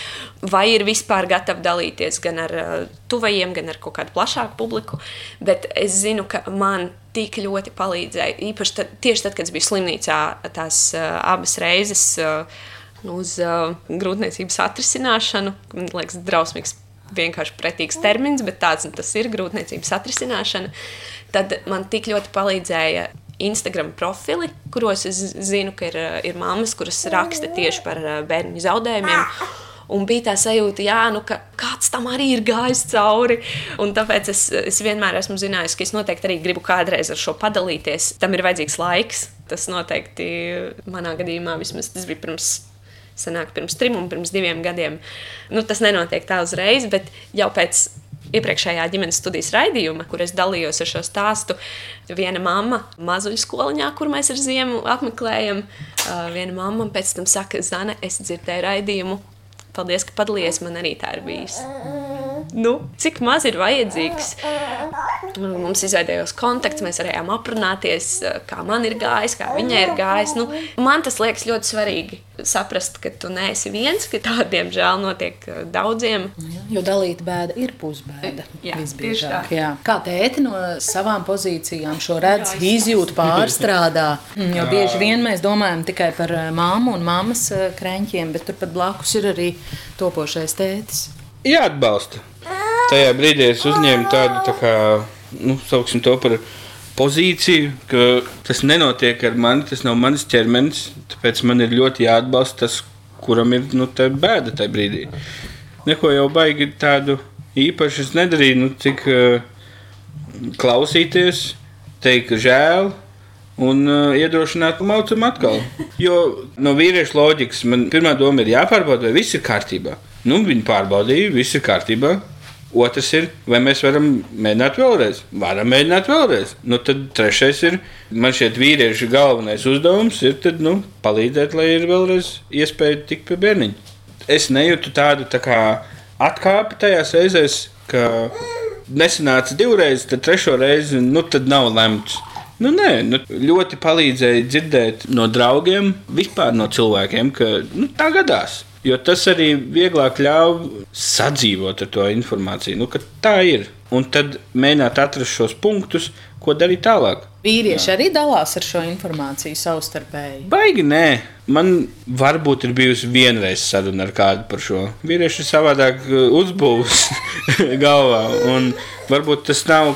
vai ir vispār gatava dalīties gan ar uh, tuvajiem, gan ar kaut kādu plašāku publiku. Bet es zinu, ka man tik ļoti palīdzēja. Īpaši tad, tieši tad, kad es biju slimnīcā, tās uh, abas reizes. Uh, Uz uh, grūtniecības atrisināšanu. Man liekas, drausmīgs, vienkārši pretīgs termins, bet tāds nu, tas ir grūtniecības atrisināšana. Uh, tad man tik ļoti palīdzēja Instagram profili, kuros es zinu, ka ir, ir mammas, kuras raksta tieši par eh, bērnu zaudējumiem. Un bija tā sajūta, jā, nu, ka kāds tam arī ir gājis cauri. Un tāpēc es, es vienmēr esmu zinājis, ka es noteikti arī gribu kādreiz ar šo padalīties. Tam ir vajadzīgs laiks. Tas noteikti manā gadījumā vismaz tas bija pirms. Senāk, pirms trim un pirms diviem gadiem. Nu, tas nenotiek tā uzreiz, bet jau pēc iepriekšējā ģimenes studijas raidījuma, kur es dalījos ar šo stāstu. Viena mamma mazuļu skoliņā, kur mēs ar ziemu apmeklējam, viena mamma pēc tam saka, Zana, es dzirdēju raidījumu. Paldies, ka padalījies. Man arī tā ir bijis. Nu, cik maz ir vajadzīgs? Mums izveidojās kontakts, mēs varējām aprunāties, kā man ir gājis, kā viņai ir gājis. Nu, man tas liekas ļoti svarīgi saprast, ka tu neesi viens, ka tā diemžēl notiek uh, daudziem. Jo dalīta bēda ir pusbēda. Jā, visbiežāk. Jā. Kā tēti no savām pozīcijām šo redz, izjūt, pārstrādā. Mm, jo bieži vien mēs domājam tikai par uh, māmu un mammas uh, krēņķiem, bet turpat blakus ir arī topošais tētis. Jāatbalsta. Tajā brīdī es uzņēmu tādu, tā kā, nu, sauksim to par pozīciju, ka tas nenotiek ar mani, tas nav mans ķermenis. Tāpēc man ir ļoti jāatbalsta tas, kuram ir nu, bēda tajā brīdī. Neko jau baigi tādu īpašu nedarīju, nu, cik uh, klausīties, teikt, žēl. Un uh, iedrošināt, maucam atkal. Jo no vīriešu loģikas man pirmā doma ir jāpārbauda, vai viss ir kārtībā. Nu, viņi pārbaudīja, viss ir kārtībā. Otrs ir, vai mēs varam mēģināt vēlreiz. Varam mēģināt vēlreiz. Nu, tad trešais ir, man šķiet, vīriešu galvenais uzdevums ir tad, nu, palīdzēt, lai ir vēlreiz iespēja tikt pie bērniņa. Es nejūtu tādu tā kā atkāpi tajās reizēs, ka nesanāca divreiz, tad trešo reizi nu, tad nav lemts. Nu, nē, nu, ļoti palīdzēja dzirdēt no draugiem, vispār no cilvēkiem, ka nu, tā gadās. Jo tas arī vieglāk ļauj sadzīvot ar to informāciju, nu, ka tā ir. Un tad mēģināt atrast šos punktus, ko darīt tālāk. Vīrieši Jā. arī dalās ar šo informāciju savstarpēji. Baigi nē, man varbūt ir bijusi vienreiz saruna ar kādu par šo. Vīrieši ir savādāk uh, uzbūvēts *laughs* galvā, un varbūt tas nav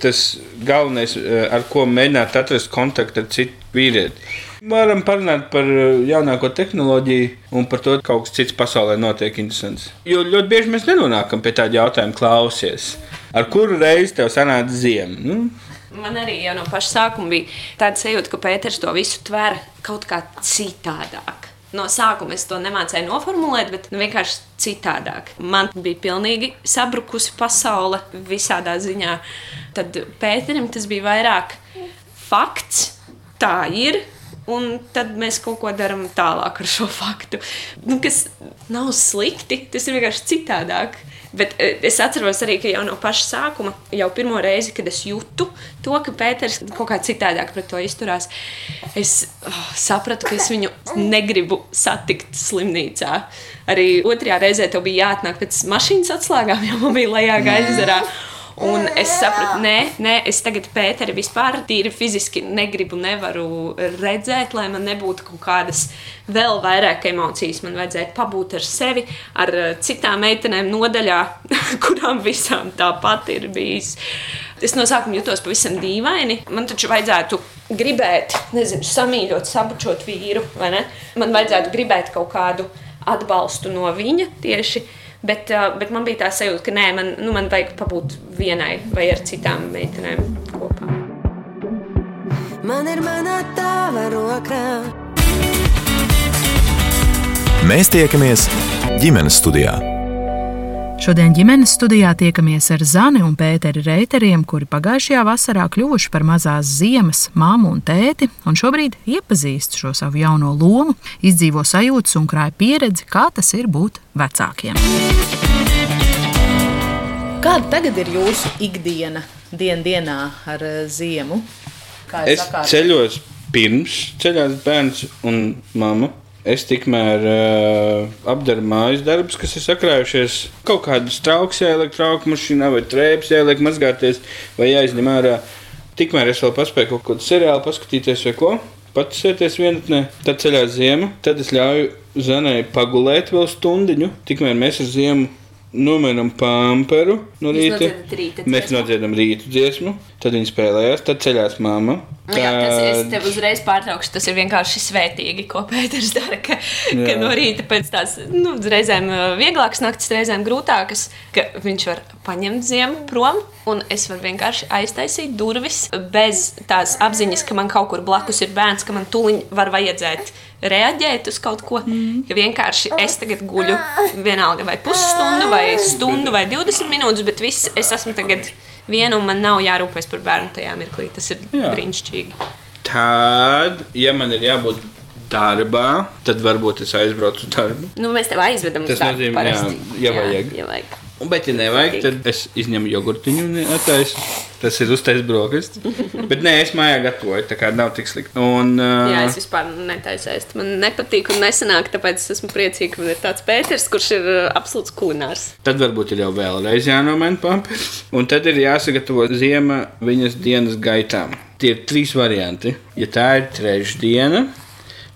tas galvenais, uh, ar ko mēģināt atrast kontaktu ar citu vīrieti. Varam parunāt par uh, jaunāko tehnoloģiju un par to, ka kaut kas cits pasaulē notiek interesants. Jo ļoti bieži mēs nenonākam pie tāda jautājuma, klausies, ar kuru reizi tev sanāca ziema. Nu, Man arī jau no paša sākuma bija tāda sajūta, ka Pēters to visu tvēra kaut kā citādāk. No sākuma es to nemācīju noformulēt, bet nu, vienkārši citādāk. Man bija pilnīgi sabrukusi pasaule visādā ziņā. Tad Pēterim tas bija vairāk fakts, tā ir. Un tad mēs kaut ko darām tālāk ar šo faktu. Nu, kas nav slikti, tas ir vienkārši citādāk. Bet eh, es atceros arī, ka jau no paša sākuma, jau pirmo reizi, kad es jūtu to, ka Pēters kaut kā citādāk pret to izturās, es oh, sapratu, ka es viņu negribu satikt slimnīcā. Arī otrajā reizē tev bija jāatnāk pēc mašīnas atslēgām, jo man bija lejā gaisa. Un es sapratu, nē, nē, es tagad Pēteri vispār tīri fiziski negribu, nevaru redzēt, lai man nebūtu kaut kādas vēl vairāk emocijas. Man vajadzēja pabūt ar sevi, ar eh, citām meitenēm nodaļā, *laughs* kurām visām tāpat ir bijis. Es no sākuma jutos pavisam dīvaini. Man taču vajadzētu gribēt, nezinu, samīļot, sabučot vīru, vai ne? Man vajadzētu gribēt kaut kādu atbalstu no viņa tieši. Bet, uh, bet man bija tā sajūta, ka nē, man, nu, man vajag pabūt vienai vai ar citām meitenēm kopā. Man ir mana tava rokā. Mēs tiekamies ģimenes studijā. Šodien ģimenes studijā tiekamies ar Zani un Pēteri Reiteriem, kuri pagājušajā vasarā kļuvuši par mazās ziemas māmu un tēti, un šobrīd iepazīst šo savu jauno lomu, izdzīvo sajūtas un krāja pieredzi, kā tas ir būt vecākiem. Kāda tagad ir jūsu ikdiena, dien dienā ar eh, ziemu? Kā es sakāt? ceļos pirms ceļās bērns un mamma. Es tikmēr uh, apdaru mājas darbus, kas ir sakrājušies. Kaut kādas trauks jāieliek trauku mašīnā, vai trēpes jāieliek mazgāties, vai jāizņem ārā. Tikmēr es vēl paspēju kaut kādu seriālu paskatīties, vai ko. Pats sēties vienatnē, tad ceļās ziema, tad es ļauju Zanai pagulēt vēl stundiņu. Tikmēr mēs ar ziemu nomainām pamperu no rīta. nodziedat rīta Mēs nodziedam rītu dziesmu, tad viņi spēlējās, tad ceļās mamma. Nu Jā, tas es Tad- tev uzreiz pārtraukšu. Tas ir vienkārši svētīgi, ko Pēters dara. Ka, ka Jā. no rīta pēc tās nu, reizēm uh, vieglākas naktis, reizēm grūtākas, ka viņš var paņemt ziemu prom. Un es varu vienkārši aiztaisīt durvis bez tās apziņas, ka man kaut kur blakus ir bērns, ka man tuliņ var vajadzēt reaģēt uz kaut ko. Mm. Ka vienkārši es tagad guļu vienalga vai pusstundu, vai stundu, vai 20 minūtes, bet viss es esmu tagad viena un man nav jārūpēs par bērnu tajā mirklī. Tas ir Jā. brīnišķīgi. Tad, ja man ir jābūt darbā, tad varbūt es aizbraucu uz darbu. Nu, mēs tev aizvedam uz Tas darbu nozīmē, jā, parasti. ja vajag. Jā, ja vajag. Bet, ja nevajag, tad es izņemu jogurtiņu un attaisu. Tas ir uztais brokastis. *laughs* Bet nē, es mājā gatavoju, tā kā nav tik slikti. Un, uh, Jā, es vispār netaisēju. Man nepatīk un nesanāk, tāpēc es esmu priecīga, ka man ir tāds Pēters, kurš ir uh, absolūts kulinārs. Tad varbūt ir jau vēlreiz jānomaina pampers. Un tad ir jāsagatavo ziema viņas dienas gaitām. Tie ir trīs varianti. Ja tā ir trešdiena,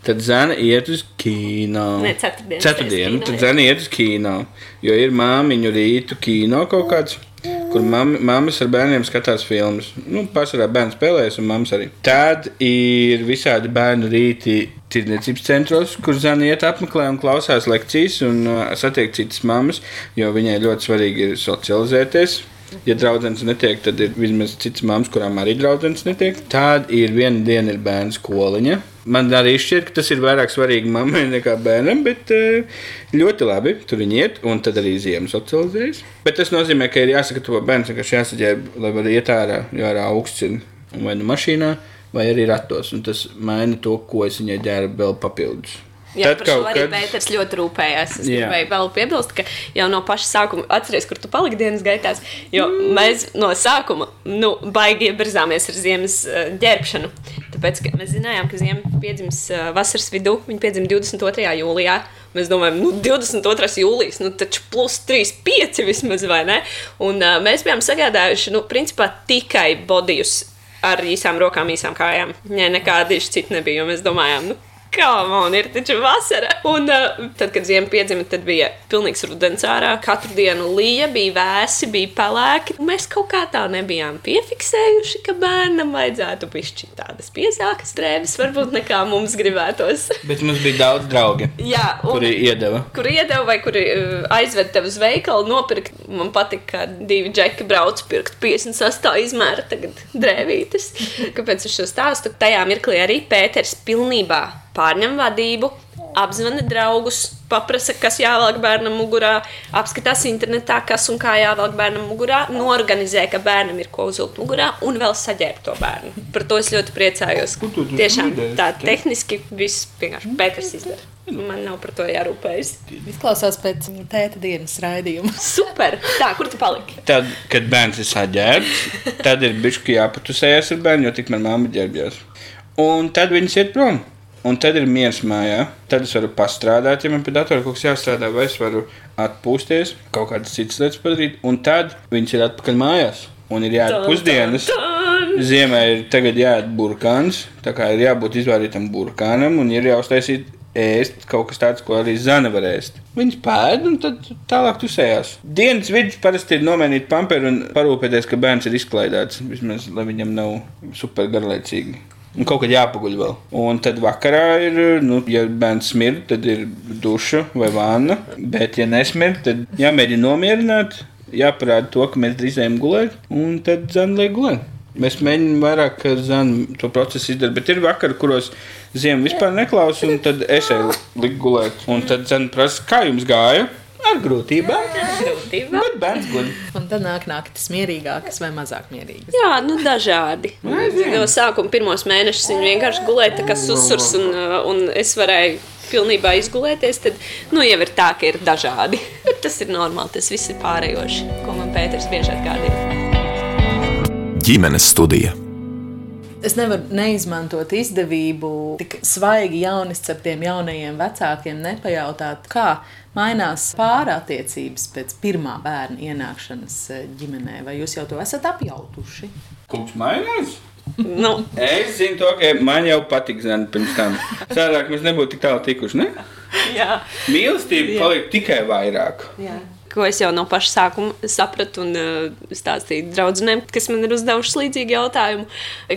tad zēna iet uz kino. Nē, ceturtdienas Ceturtdiena, reiz tad kino, zēna iet uz kino. Jo ir māmiņu rītu kino kaut kāds. Kur mam, mammas ar bērniem skatās filmas. Nu, Pārsvarā bērns spēlējas, un mammas arī. Tad ir visādi bērnu rīti tirdzniecības centros, kur zēna iet apmeklē un klausās lekcijas un uh, satiek citas mammas, jo viņai ļoti svarīgi ir socializēties. Ja draugs netiek, tad ir vismaz citas mammas, kurām arī draugs netiek. Tad ir viena diena, ir bērnu skoliņa. Man arī šķiet, ka tas ir vairāk svarīgi mammai nekā bērnam, bet eh, ļoti labi. Tur viņi iet, un tad arī ziemas socializējas. Bet tas nozīmē, ka ir jāsagatavo bērns, kas jāsaģērb, lai varētu iet ārā, jo ārā augsts ir vai nu mašīnā, vai arī ratos. Un tas maina to, ko es viņai ģērbu vēl papildus. Jā, par šo arī Pēters ļoti rūpējās. Es Jā. gribēju vēl piebilst, ka jau no paša sākuma atceries, kur tu paliki dienas gaitās. Jo mēs no sākuma nu, baigi iebirzāmies ar ziemas uh, ģērbšanu. Tāpēc mēs zinājām, ka ziema piedzims uh, vasaras vidū. Viņa piedzima 22. jūlijā. Mēs domājam, nu, 22. jūlijas, nu, taču plus 3, 5 vismaz, vai ne? Un uh, mēs bijām sagādājuši, nu, principā tikai bodijus ar īsām rokām, īsām kājām. Nē, nekādi citi nebija, jo mēs domājām, nu, kā man ir taču vasara. Un uh, tad, kad ziema piedzima, tad bija pilnīgs rudens ārā. Katru dienu lija, bija vēsi, bija pelēki. Mēs kaut kā tā nebijām piefiksējuši, ka bērnam vajadzētu pišķirt tādas piesākas drēbes, varbūt nekā mums gribētos. *laughs* Bet mums bija daudz draugi, Jā, un, kuri iedeva. kur iedeva vai kuri uh, aizved tevi uz veikalu, nopirkt. Man patīk, ka divi džeki brauc pirkt 58 izmēra tagad drēvītes. Kāpēc es šo stāstu? Tajā mirklī arī Pēters pilnībā pārņem vadību, apzvana draugus, paprasa, kas jāvelk bērnam mugurā, apskatās internetā, kas un kā jāvelk bērnam mugurā, norganizē, ka bērnam ir ko uzvilkt mugurā un vēl saģērbt to bērnu. Par to es ļoti priecājos. Tiešām tā te? tehniski viss vienkārši Pēters izdara. Man nav par to jārūpējas. Izklausās pēc tēta dienas raidījuma. *laughs* Super! Tā, kur tu paliki? Tad, kad bērns ir saģērbts, tad ir bijis jāpatusējas ar bērnu, jo tikmēr mamma ģērbjās. Un tad viņas iet prom. Un tad ir miers mājā. Tad es varu pastrādāt, ja man pie datora kaut kas jāstrādā, vai es varu atpūsties, kaut kādas citas lietas padarīt. Un tad viņas ir atpakaļ mājās. Un ir jāiet pusdienas. Ziemē ir tagad jāiet burkāns, tā kā ir jābūt izvārītam burkānam un ir jāuztaisīt ēst kaut kas tāds, ko arī zana var ēst. Viņas pēd un tad tālāk tusējās. Dienas vidus parasti ir nomainīt pamperu un parūpēties, ka bērns ir izklaidēts. Vismaz, lai viņam nav super garlaicīgi. Un kaut kad jāpaguļ vēl. Un tad vakarā ir, nu, ja bērns smird, tad ir duša vai vāna. Bet, ja nesmird, tad jāmēģina nomierināt, jāparāda to, ka mēs drīz ejam gulēt, un tad zana liek gulēt. Mēs mēģinām vairāk zanu to procesu izdarīt, bet ir vakar, kuros ziema vispār neklausa, un tad es eju likt gulēt. Un tad zana prasa, kā jums gāja? Ar grūtībām. Grūtība. Bet bērns guļ. Un tad nāk naktis mierīgākas vai mazāk mierīgas. Jā, nu dažādi. No sākuma pirmos mēnešus viņi vienkārši gulēja tā kā susurs, un, uh, un es varēju pilnībā izgulēties. Tad nu, jau ir tā, ka ir dažādi. *laughs* Bet tas ir normāli, tas viss ir pārējoši, ko man Pēters bieži atgādina. ģimenes studija. Es nevaru neizmantot izdevību, tik svaigi jaunis ar tiem jaunajiem vecākiem, nepajautāt, kā mainās pārattiecības pēc pirmā bērna ienākšanas eh, ģimenē. Vai jūs jau to esat apjautuši? Kungs mainās. Nu, Es zinu, to, ka man jau patīk zina pirms tam. Cerāk, mēs nebūtu tik tālu tikuši. Ne? jā. Mīlestība paliek tikai vairāk. Jā. Ko es jau no paša sākuma sapratu un uh, stāstīju draugiem, kas man ir uzdevuši līdzīgu jautājumu,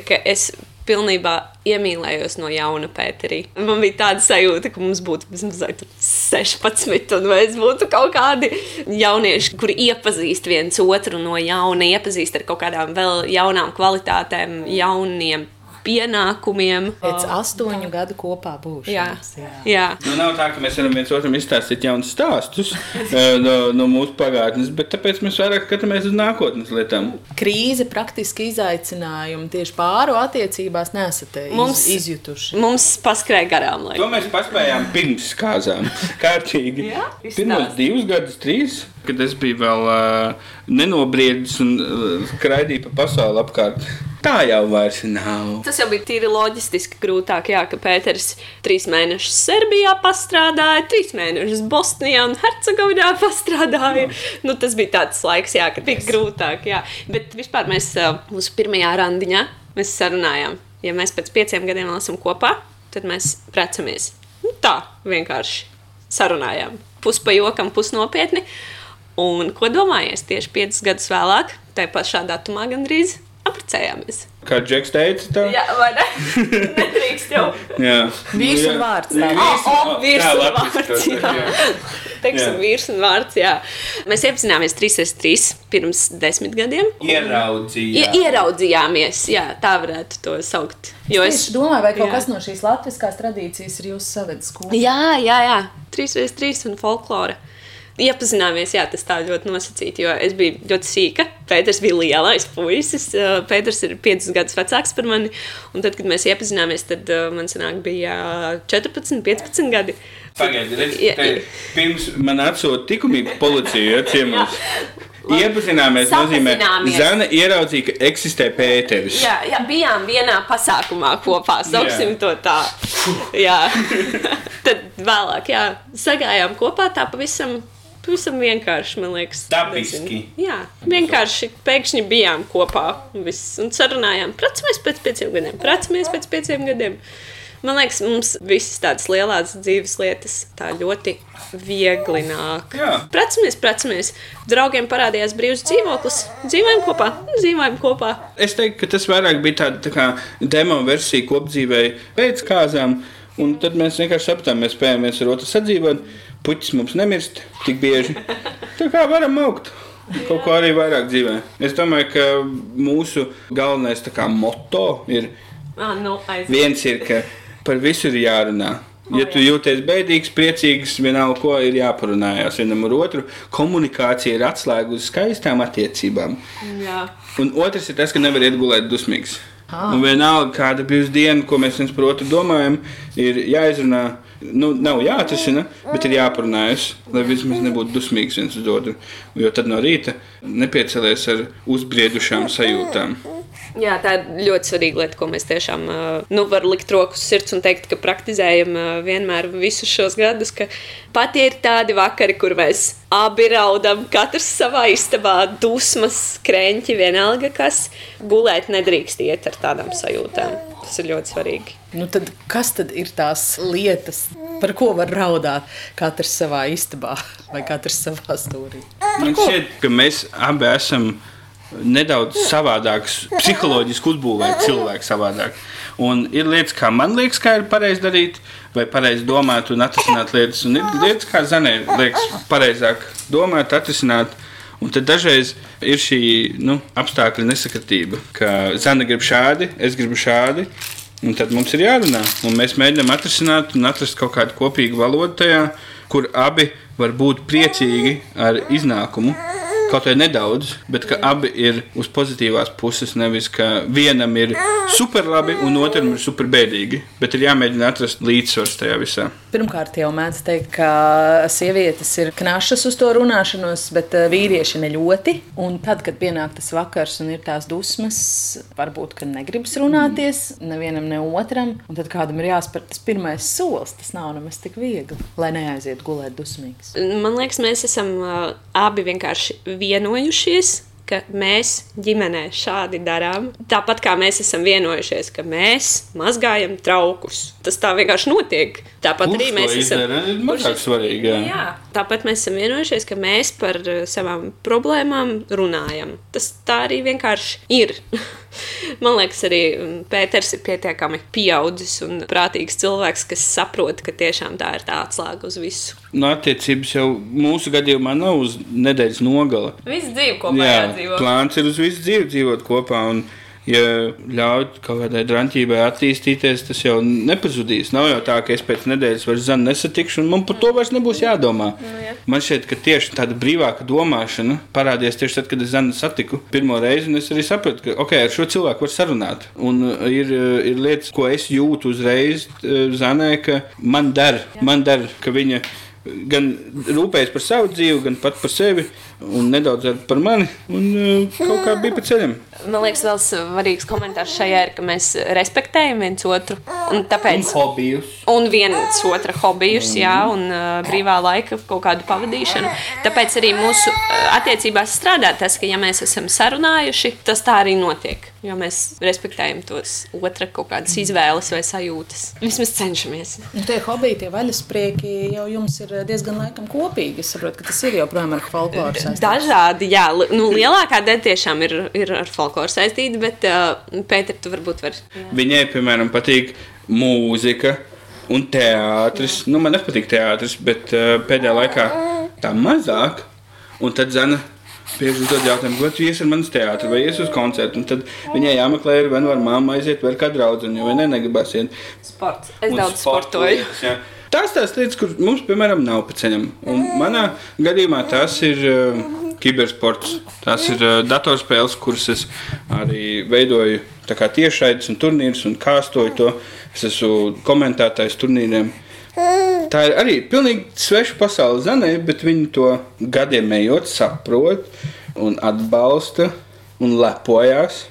ka es pilnībā iemīlējos no jauna Pēterī. Man bija tāda sajūta, ka mums būtu vismaz 16, un mēs būtu kaut kādi jaunieši, kuri iepazīst viens otru no jauna, iepazīst ar kaut kādām vēl jaunām kvalitātēm, jauniem pienākumiem. Pēc astoņu gadu kopā būšanas. Jā, jā. Nu, nav tā, ka mēs varam viens otram izstāstīt jaunus stāstus *laughs* eh, no, no mūsu pagātnes, bet tāpēc mēs vairāk skatāmies uz nākotnes lietām. Krīze, praktiski izaicinājumi tieši pāru attiecībās nesat iz, Mums- izjutuši. Mums paskrēja garām. To mēs paspējām pirms kāzām. *laughs* Kārtīgi. Jā, Pirmos divus gadus, trīs, kad es biju vēl uh, nenobriedis un uh, skraidīju pa pasauli apkārt. Tā jau vairs nav. Tas jau bija tīri loģistiski grūtāk, jā, ka Pēters trīs mēnešus Serbijā pastrādāja, trīs mēnešus Bosnijā un Hercegovinā pastrādāja. Nu, tas bija tāds laiks, jā, kad bija grūtāk. Jā. Bet vispār mēs ā, mūsu pirmajā randiņā sarunājām, ja mēs pēc pieciem gadiem esam kopā, tad mēs precamies. Nu, tā vienkārši sarunājām. Pus pa jokam, pus nopietni. Un ko domājies tieši piecus gadus vēlāk, tajā pašā datumā gandrīz apprecējāmies. Kā Džeks teica, tā Jā, vai ne? *laughs* Nedrīkst jau. Jā. Vīrs un vārds, tā. Vīrs un- O, o, vīrs tā, un vārds, jā. Teiksim, Jā. vīrs un vārds, jā. Mēs iepazināmies 3x3 pirms desmit gadiem. Ieraudzīja. Ie, ieraudzījāmies, jā, tā varētu to saukt. Jo Es tieši domāju, vai kaut jā. kas no šīs latviskās tradīcijas ir jūsu savedis kopā. Jā, jā, jā. 3x3 un folklora. Iepazināmies, jā, tas tā ļoti nosacīti, jo es biju ļoti sīka. Pēters bija lielais puisis. Pēters ir 5 gadus vecāks par mani. Un tad, kad mēs iepazināmies, tad man sanāk, bija 14, 15 gadi. Pagaidiet, pirms man atsūta likumīga policija, ja ciemos. Iepazināmies, nozīmē. Zana ieraudzīja, ka eksistē Pēteris. Jā, jā, bijām vienā pasākumā kopā. Sauksim Jā. to tā. Jā. *laughs* Tad vēlāk, jā, sagājām kopā tā pavisam. Pavisam vienkārši, man liekas. Dabiski. Jā, vienkārši pēkšņi bijām kopā un, viss, un sarunājām. Pracamies pēc pieciem gadiem, pracamies pēc pieciem gadiem. Man liekas, mums visas tādas lielas dzīves lietas tā ļoti viegli nāk. Jā. Precamies, precamies. Draugiem parādījās brīvs dzīvoklis. Dzīvojam kopā, dzīvojam kopā. Es teiktu, ka tas vairāk bija tāda tā kā demo versija kopdzīvēja pēc kāzām. Un tad mēs vienkārši sapratām, mēs spējam viens ar otru sadzīvot. Puķis mums nemirst tik bieži. Tā kā varam augt. Kaut ko arī vairāk dzīvē. Es domāju, ka mūsu galvenais kā, moto ir Ah, nu, aiziet. viens, ir, ka par visu ir jārunā. Ja tu jūties bēdīgs, priecīgs, vienalga, ko ir jāparunājās vienam ar otru, komunikācija ir atslēga uz skaistām attiecībām. Jā. Un otrs ir tas, ka nevar iet gulēt dusmīgs. Un vienalga, kāda bija diena, ko mēs viens par otru domājam, ir jāizrunā. Nu, nav jāatrisina, bet ir jāparunājas, lai vismaz nebūtu dusmīgs viens uz otru. Jo tad no rīta nepiecelies ar uzbriedušām sajūtām. Jā, tā ir ļoti svarīga lieta, ko mēs tiešām nu, varam likt roku uz sirds un teikt, ka praktizējam vienmēr visus šos gadus. Pat ir tādi vakari, kur mēs abi raudam, katrs savā istabā, dusmas, krēķi, vienalga kas, gulēt nedrīkst iet ar tādām sajūtām. Tas ir ļoti svarīgi. Nu tad, kas tad ir tās lietas, par ko var raudāt? Katrs savā istabā vai katrs savā stūrī. Man šķiet, ka mēs abi esam nedaudz savādāks, psiholoģiski uzbūvēti cilvēki savādāk. Un ir lietas, kā man liekas, kā ir pareizi darīt, vai pareizi domāt un atrisināt lietas. Un ir lietas, kā Zanē liekas, pareizāk domāt, atrisināt. Un tad dažreiz ir šī nu, apstākļu nesakritība, ka Zana grib šādi, es gribu šādi. Un tad mums ir jārunā, un mēs mēģinām atrisināt un atrast kaut kādu kopīgu valodu tajā, kur abi var būt priecīgi ar iznākumu. Kaut vai nedaudz, bet ka abi ir uz pozitīvās puses. Nevis ka vienam ir super labi un otram ir super bēdīgi. Bet ir jāmēģina atrast līdzsvars tajā visā. Pirmkārt, jau mēdz teikt, ka sievietes ir knašas uz to runāšanos, bet eh, vīrieši ne ļoti. Un tad, kad pienāk tas vakars un ir tās dusmas, varbūt negribas runāties nevienam, ne otram. Un tad kādam ir jāspēr tas pirmais solis. Tas nav nemaz tik viegli, lai neaiziet gulēt dusmīgs. Man liekas, mēs esam ā, abi vienkārši vienojušies. Ka mēs ģimenē šādi darām. Tāpat kā mēs esam vienojušies, ka mēs mazgājam traukus. Tas tā vienkārši notiek. Tāpat arī mēs esam. Jā, tāpat mēs esam vienojušies, ka mēs par uh, savām problēmām runājam. Tas tā arī vienkārši ir. *laughs* Man liekas, arī mm, Pēters ir pietiekami pieaudzis un prātīgs cilvēks, kas saprot, ka tiešām tā ir tā atslēga uz visu. Nu, attiecības jau mūsu gadījumā nav uz nedēļas nogala. Visu dzīvi kopā Jā, jādzīvo. plāns ir uz visu dzīvi dzīvot kopā. Un, ja ļauj kaut kādai drāmķībai attīstīties, tas jau nepazudīs. Nav jau tā, ka es pēc nedēļas vairs zanu nesatikšu, un man par to vairs nebūs jādomā. Man šķiet, ka tieši tāda brīvāka domāšana parādījās tieši tad, kad es zanu satiku pirmo reizi, un es arī sapratu, ka okay, ar šo cilvēku var sarunāt. Un uh, ir, uh, ir lietas, ko es jūtu uzreiz uh, zanē, ka man der, man der, ka viņa gan rūpējas par savu dzīvi, gan pat par sevi, un nedaudz par mani. Un uh, kaut kā bija pa ceļam. *laughs* Man liekas, vēl svarīgs komentārs šajā ir, ka mēs respektējam viens otru. Un tāpēc hobijus. un viens otra hobijus, jā, un uh, brīvā laika kaut kādu pavadīšanu. Tāpēc arī mūsu uh, attiecībās strādā tas, ka, ja mēs esam sarunājuši, tas tā arī notiek. Jo mēs respektējam tos otra kaut kādas izvēles vai sajūtas. Vismaz cenšamies. Un tie hobiji, tie vaļasprieki jau jums ir diezgan laikam kopīgi. Es saprotu, ka tas ir joprojām ar folkloru saistīts. Dažādi, jā, nu, lielākā daļa tiešām ir, ir ar folkloru saistīta, bet uh, Pēter, tu varbūt vari. Viņai, piemēram, patīk mūzika un teātris. Nu, man nepatīk teātris, bet uh, pēdējā laikā tā mazāk. Un tad Zana bieži uzdod jautājumu, ko tu iesi ar manis teātrī vai iesi uz koncertu. Un tad viņai jāmeklē, vai nu ar mammu aiziet, vai ar kādu draugu, vai ne, negribas iet. Sports. Es Un daudz sportoju. lietas, jā. Tās tās lietas, kur mums, piemēram, nav pa ceļam. Un manā gadījumā tas ir uh, kibersports. Tas ir uh, datorspēles, kuras es arī veidoju tiešraides un turnīrus un kāstoju to. Es esmu komentētājs turnīriem. Tā ir arī pilnīgi sveša pasaule Zanē, bet viņi to gadiem ejot saprot un atbalsta un lepojas.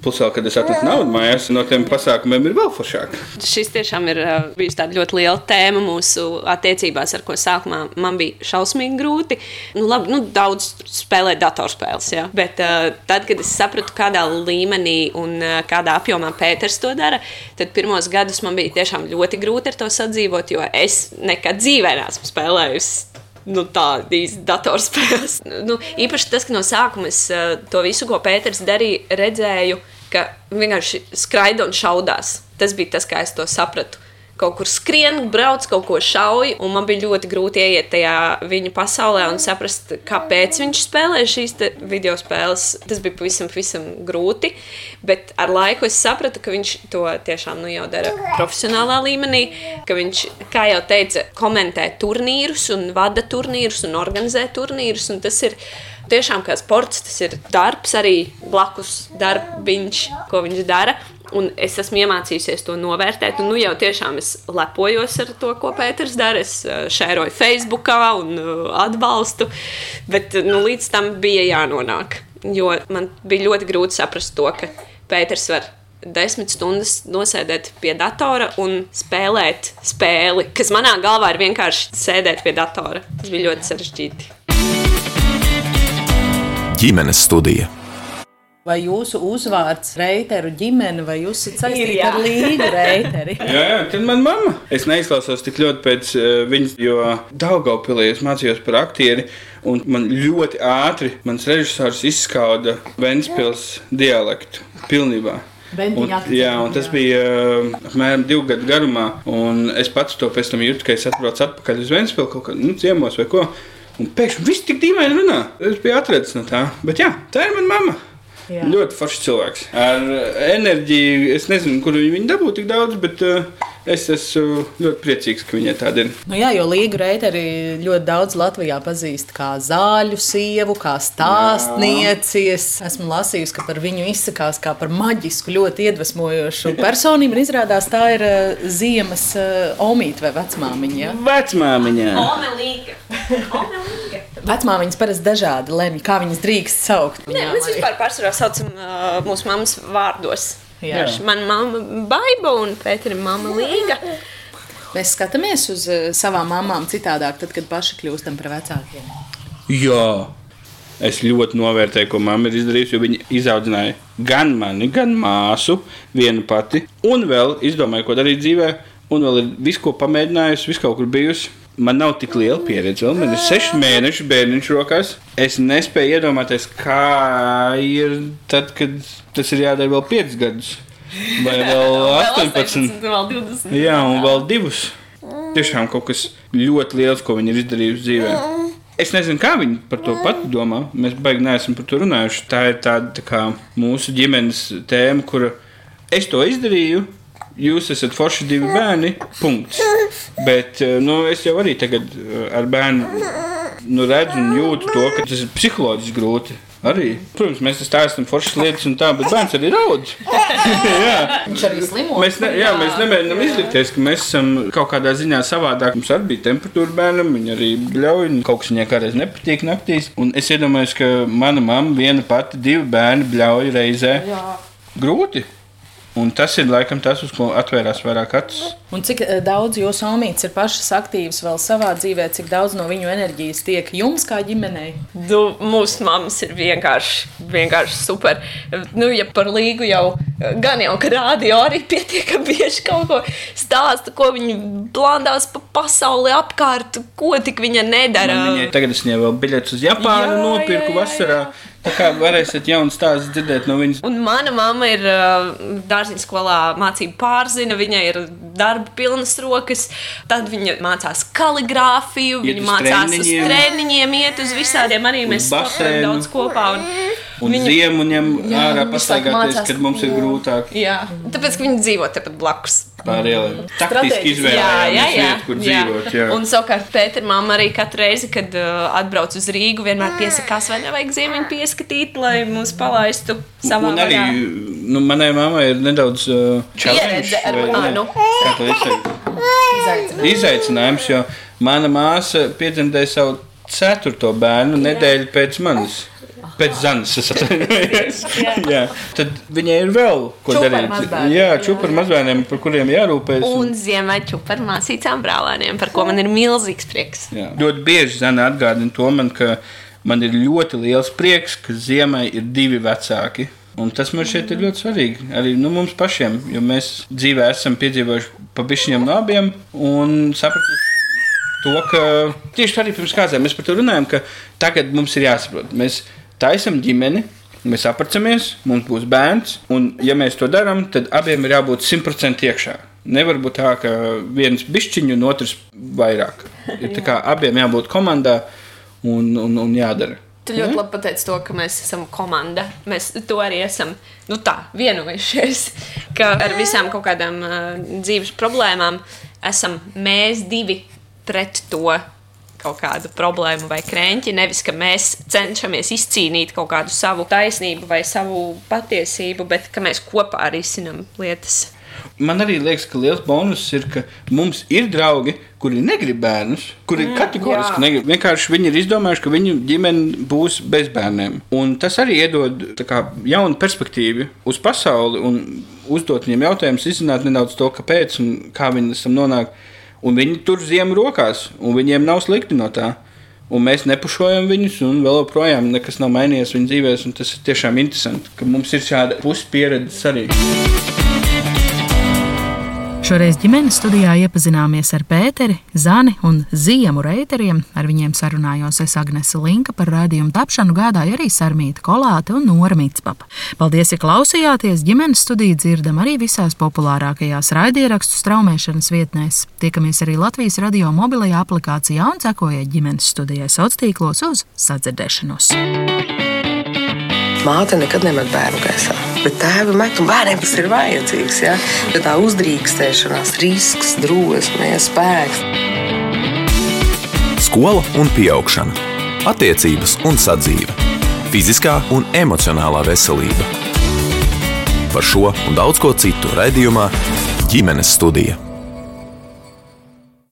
Plus, vēl, kad es atnesu naudu mājās, no tiem pasākumiem ir vēl foršāk. Šis tiešām ir uh, bijis tāda ļoti liela tēma mūsu attiecībās, ar ko sākumā man bija šausmīgi grūti. Nu, labi, nu, daudz spēlēt datorspēles, jā. bet uh, tad, kad es sapratu, kādā līmenī un uh, kādā apjomā Pēters to dara, tad pirmos gadus man bija tiešām ļoti grūti ar to sadzīvot, jo es nekad dzīvē neesmu spēlējusi nu, tādas datorspēles. Nu, īpaši tas, ka no sākuma es uh, to visu, ko Pēters darīja, redzēju, ka vienkārši skraida un šaudās. Tas bija tas, kā es to sapratu kaut kur skrien, brauc, kaut ko šauj. Man bija ļoti grūti ieiet tajā viņa pasaulē un saprast, kāpēc viņš spēlē šīs video spēles. Tas bija pavisam, pavisam grūti. Bet ar laiku es sapratu, ka viņš to tiešām nu, jau dara profesionālā līmenī. Ka viņš, kā jau teica, komentē turnīrus un vada turnīrus un organizē turnīrus. Un tas ir tiešām kā sports, tas ir darbs, arī blakus darbiņš, ko viņš dara. Un es esmu iemācījusies to novērtēt. Nu, jau tiešām es lepojos ar to, ko Pēters dara. Es uh, šēroju Facebook un uh, atbalstu. Bet nu, līdz tam bija jānonāk. Jo man bija ļoti grūti saprast to, ka Pēters var desmit stundas nosēdēt pie datora un spēlēt spēli, kas manā galvā ir vienkārši sēdēt pie datora. Tas bija ļoti sarežģīti ģimenes studija. Vai jūsu uzvārds Reiteru ģimene, vai jūs esat saistīti ar Līgu Reiteri? *laughs* jā, jā, tad man mamma. Es neizklausos tik ļoti pēc uh, viņas, jo Daugaupilī es mācījos par aktieri, un man ļoti ātri mans režisors izskauda Ventspils dialektu pilnībā. Un, jā, un tas bija uh, apmēram divu gadu garumā. Es pats to pēc tam jūtu, ka es atbraucu atpakaļ uz Vēnspili kaut kādā nu, ciemos vai ko. Un pēkšņi viss tik dīvaini runā. Es biju atradzis no tā. Bet jā, tā ir mana mamma. Jā. Ļoti foršs cilvēks. Ar enerģiju, es nezinu, kur viņi dabū tik daudz, bet uh, es esmu ļoti priecīgs, ka viņai tāda ir. Nu jā, jo Līga Reiteri ļoti daudz Latvijā pazīst kā zāļu sievu, kā stāstniecies. Esmu lasījusi, ka par viņu izsakās kā par maģisku, ļoti iedvesmojošu personību. Un izrādās tā ir uh, ziemas uh, omīte vai vecmāmiņa. Ja? Vecmāmiņa. Omelīga. Omelīga. Vecmāmiņas parasti dažādi lemj, kā viņas drīkst saukt. Nē, mēs vispār pārsvarā saucam uh, mūsu mammas vārdos. Jā. Mana mamma Baiba un Pētera mamma Līga. Mēs skatāmies uz uh, savām mamām citādāk, tad, kad paši kļūstam par vecākiem. Jā. Es ļoti novērtēju, ko mamma ir izdarījusi, jo viņa izaudzināja gan mani, gan māsu, vienu pati, un vēl izdomāja, ko darīt dzīvē, un vēl ir visu, ko pamēģinājusi, visu kaut kur bijusi man nav tik liela pieredze. Vēl. Man ir seši mēneši bērniņš rokās. Es nespēju iedomāties, kā ir tad, kad tas ir jādara vēl piecus gadus. Vai *laughs* vēl 18, vēl 20. Jā, un vēl divus. Tiešām kaut kas ļoti liels, ko viņi ir izdarījuši dzīvē. Es nezinu, kā viņi par to pati domā. Mēs beigās neesam par to runājuši. Tā ir tāda tā kā mūsu ģimenes tēma, kura es to izdarīju jūs esat forši divi bērni. Punkts. Bet eh, nu, es jau arī tagad eh, ar bērnu nu, redzu un jūtu to, ka tas ir psiholoģiski grūti. Arī. Protams, mēs stāstām foršas lietas, un tā, bet bērns arī raud. *laughs* Viņš arī slimo. Mēs, ne, jā, mēs nemēģinām izlikties, ka mēs esam kaut kādā ziņā savādāk. Mums arī bija temperatūra bērnam, viņa arī bļauj, kaut kas viņai kādreiz nepatīk naktīs. Un es iedomājos, ka mana mamma viena pati, divi bērni bļauj reizē. Jā. Grūti. Un tas ir laikam tas, uz ko atvērās vairāk acis. Un cik eh, daudz jūsu omītes ir pašas aktīvas vēl savā dzīvē, cik daudz no viņu enerģijas tiek jums kā ģimenei? Nu, mūsu mammas ir vienkārši, vienkārši super. Nu, ja par līgu jau gan jau, ka rādio arī pietiekami bieži kaut ko stāsta, ko viņi blandās pa pasauli apkārt, ko tik viņa nedara. Man viņai tagad es viņai vēl biļetes uz Japānu jā, nopirku jā, jā, vasarā. Jā. Tā kā varēsiet jaunu stāstu dzirdēt no viņas. Un mana mamma ir uh, dārziņa skolā mācību pārzina, viņai ir darba pilnas rokas. Tad viņa mācās kaligrāfiju, viņa mācās treniņiem. uz treniņiem, iet uz visādiem arī mēs sportojam daudz kopā. Un, Un viņa, ziemu ņem jā, ārā pastaigāties, kad mums ir grūtāk. Jā, tāpēc, ka viņi dzīvo tepat blakus. Pārēlē. Taktiski izvēlējāmies vietu, kur jā. dzīvot. Jā. Un savukārt Pēter mamma arī katru reizi, kad uh, atbrauc uz Rīgu, vienmēr piesakās, vai nevajag ziemiņu pieskatīt, lai mūs palaistu savā un arī, nu, manai mammai ir nedaudz uh, challenge, ar, nu. izteikt? Izaicinājums. Izaicinājums, jo mana māsa piedzemdēja savu ceturto bērnu nedēļu pēc manis. Pēc Zanas es atvainojos. *laughs* jā. Tad viņai ir vēl ko Čupar darīt. mazbērni. Jā, čupar mazbērniem, par kuriem jārūpējas. Un ziemē čupar māsīcām brālēniem, par ko man ir milzīgs prieks. Jā. Ļoti bieži Zana atgādina to man, ka man ir ļoti liels prieks, ka ziemai ir divi vecāki. Un tas man šķiet ir ļoti svarīgi arī nu, mums pašiem, jo mēs dzīvē esam piedzīvojuši pavisam no abiem un sapratuši to, ka tieši arī pirms kāzām mēs par to runājam, ka tagad mums ir jāsaprot, mēs taisam ģimeni. Mēs apprecinamies, mums būs bērns, un, ja mēs to darām, tad abiem ir jābūt simtprocentīgi iekšā. Nevar būt tā, ka viens bišķiņš un otrs vairāk. Ir tā kā abiem jābūt komandā un, un, un jādara. Tu ļoti labi pateici to, ka mēs esam komanda. Mēs to arī esam nu, tā, vienojušies. Ka ar visām kaut kādām uh, dzīves problēmām esam mēs divi pret to kaut kādu problēmu vai krēķi. Nevis, ka mēs cenšamies izcīnīt kaut kādu savu taisnību vai savu patiesību, bet ka mēs kopā risinām lietas. Man arī liekas, ka liels bonus ir, ka mums ir draugi, kuri negrib bērnus, kuri mm, kategoriski jā. negrib. Vienkārši viņi ir izdomājuši, ka viņu ģimene būs bez bērniem. Un tas arī iedod kā, jaunu perspektīvu uz pasauli un uzdot viņiem jautājumus, izzināt nedaudz to, kāpēc un kā viņi tam nonāk. Un viņi tur ziemu rokās, un viņiem nav slikti no tā. Un mēs nepušojam viņus, un vēl joprojām nekas nav mainījies viņu dzīvēs. un Tas ir tiešām interesanti, ka mums ir šāda puspieredze arī. Šoreiz ģimenes studijā iepazināmies ar Pēteri, Zani un Ziemu reiteriem. Ar viņiem sarunājos es Agnese Linka par rādījumu tapšanu, gādāja arī Sarmīta Kolāte un Nora Mitspapa. Paldies, ja klausījāties! Ģimenes studiju dzirdam arī visās populārākajās raidierakstu straumēšanas vietnēs. Tiekamies arī Latvijas radio mobilajā aplikācijā un sekojiet ģimenes studijai sociālos tīklos uz sadzirdēšanos. Māte nekad nemet bērnu gaisā, bet tēva met un bērniem tas ir vajadzīgs. Ja? Jo tā uzdrīkstēšanās, risks, drosme, spēks. Skola un augšana, attiecības un sadzīve, fiziskā un emocionālā veselība. Par šo un daudz ko citu raidījumā ģimenes studija.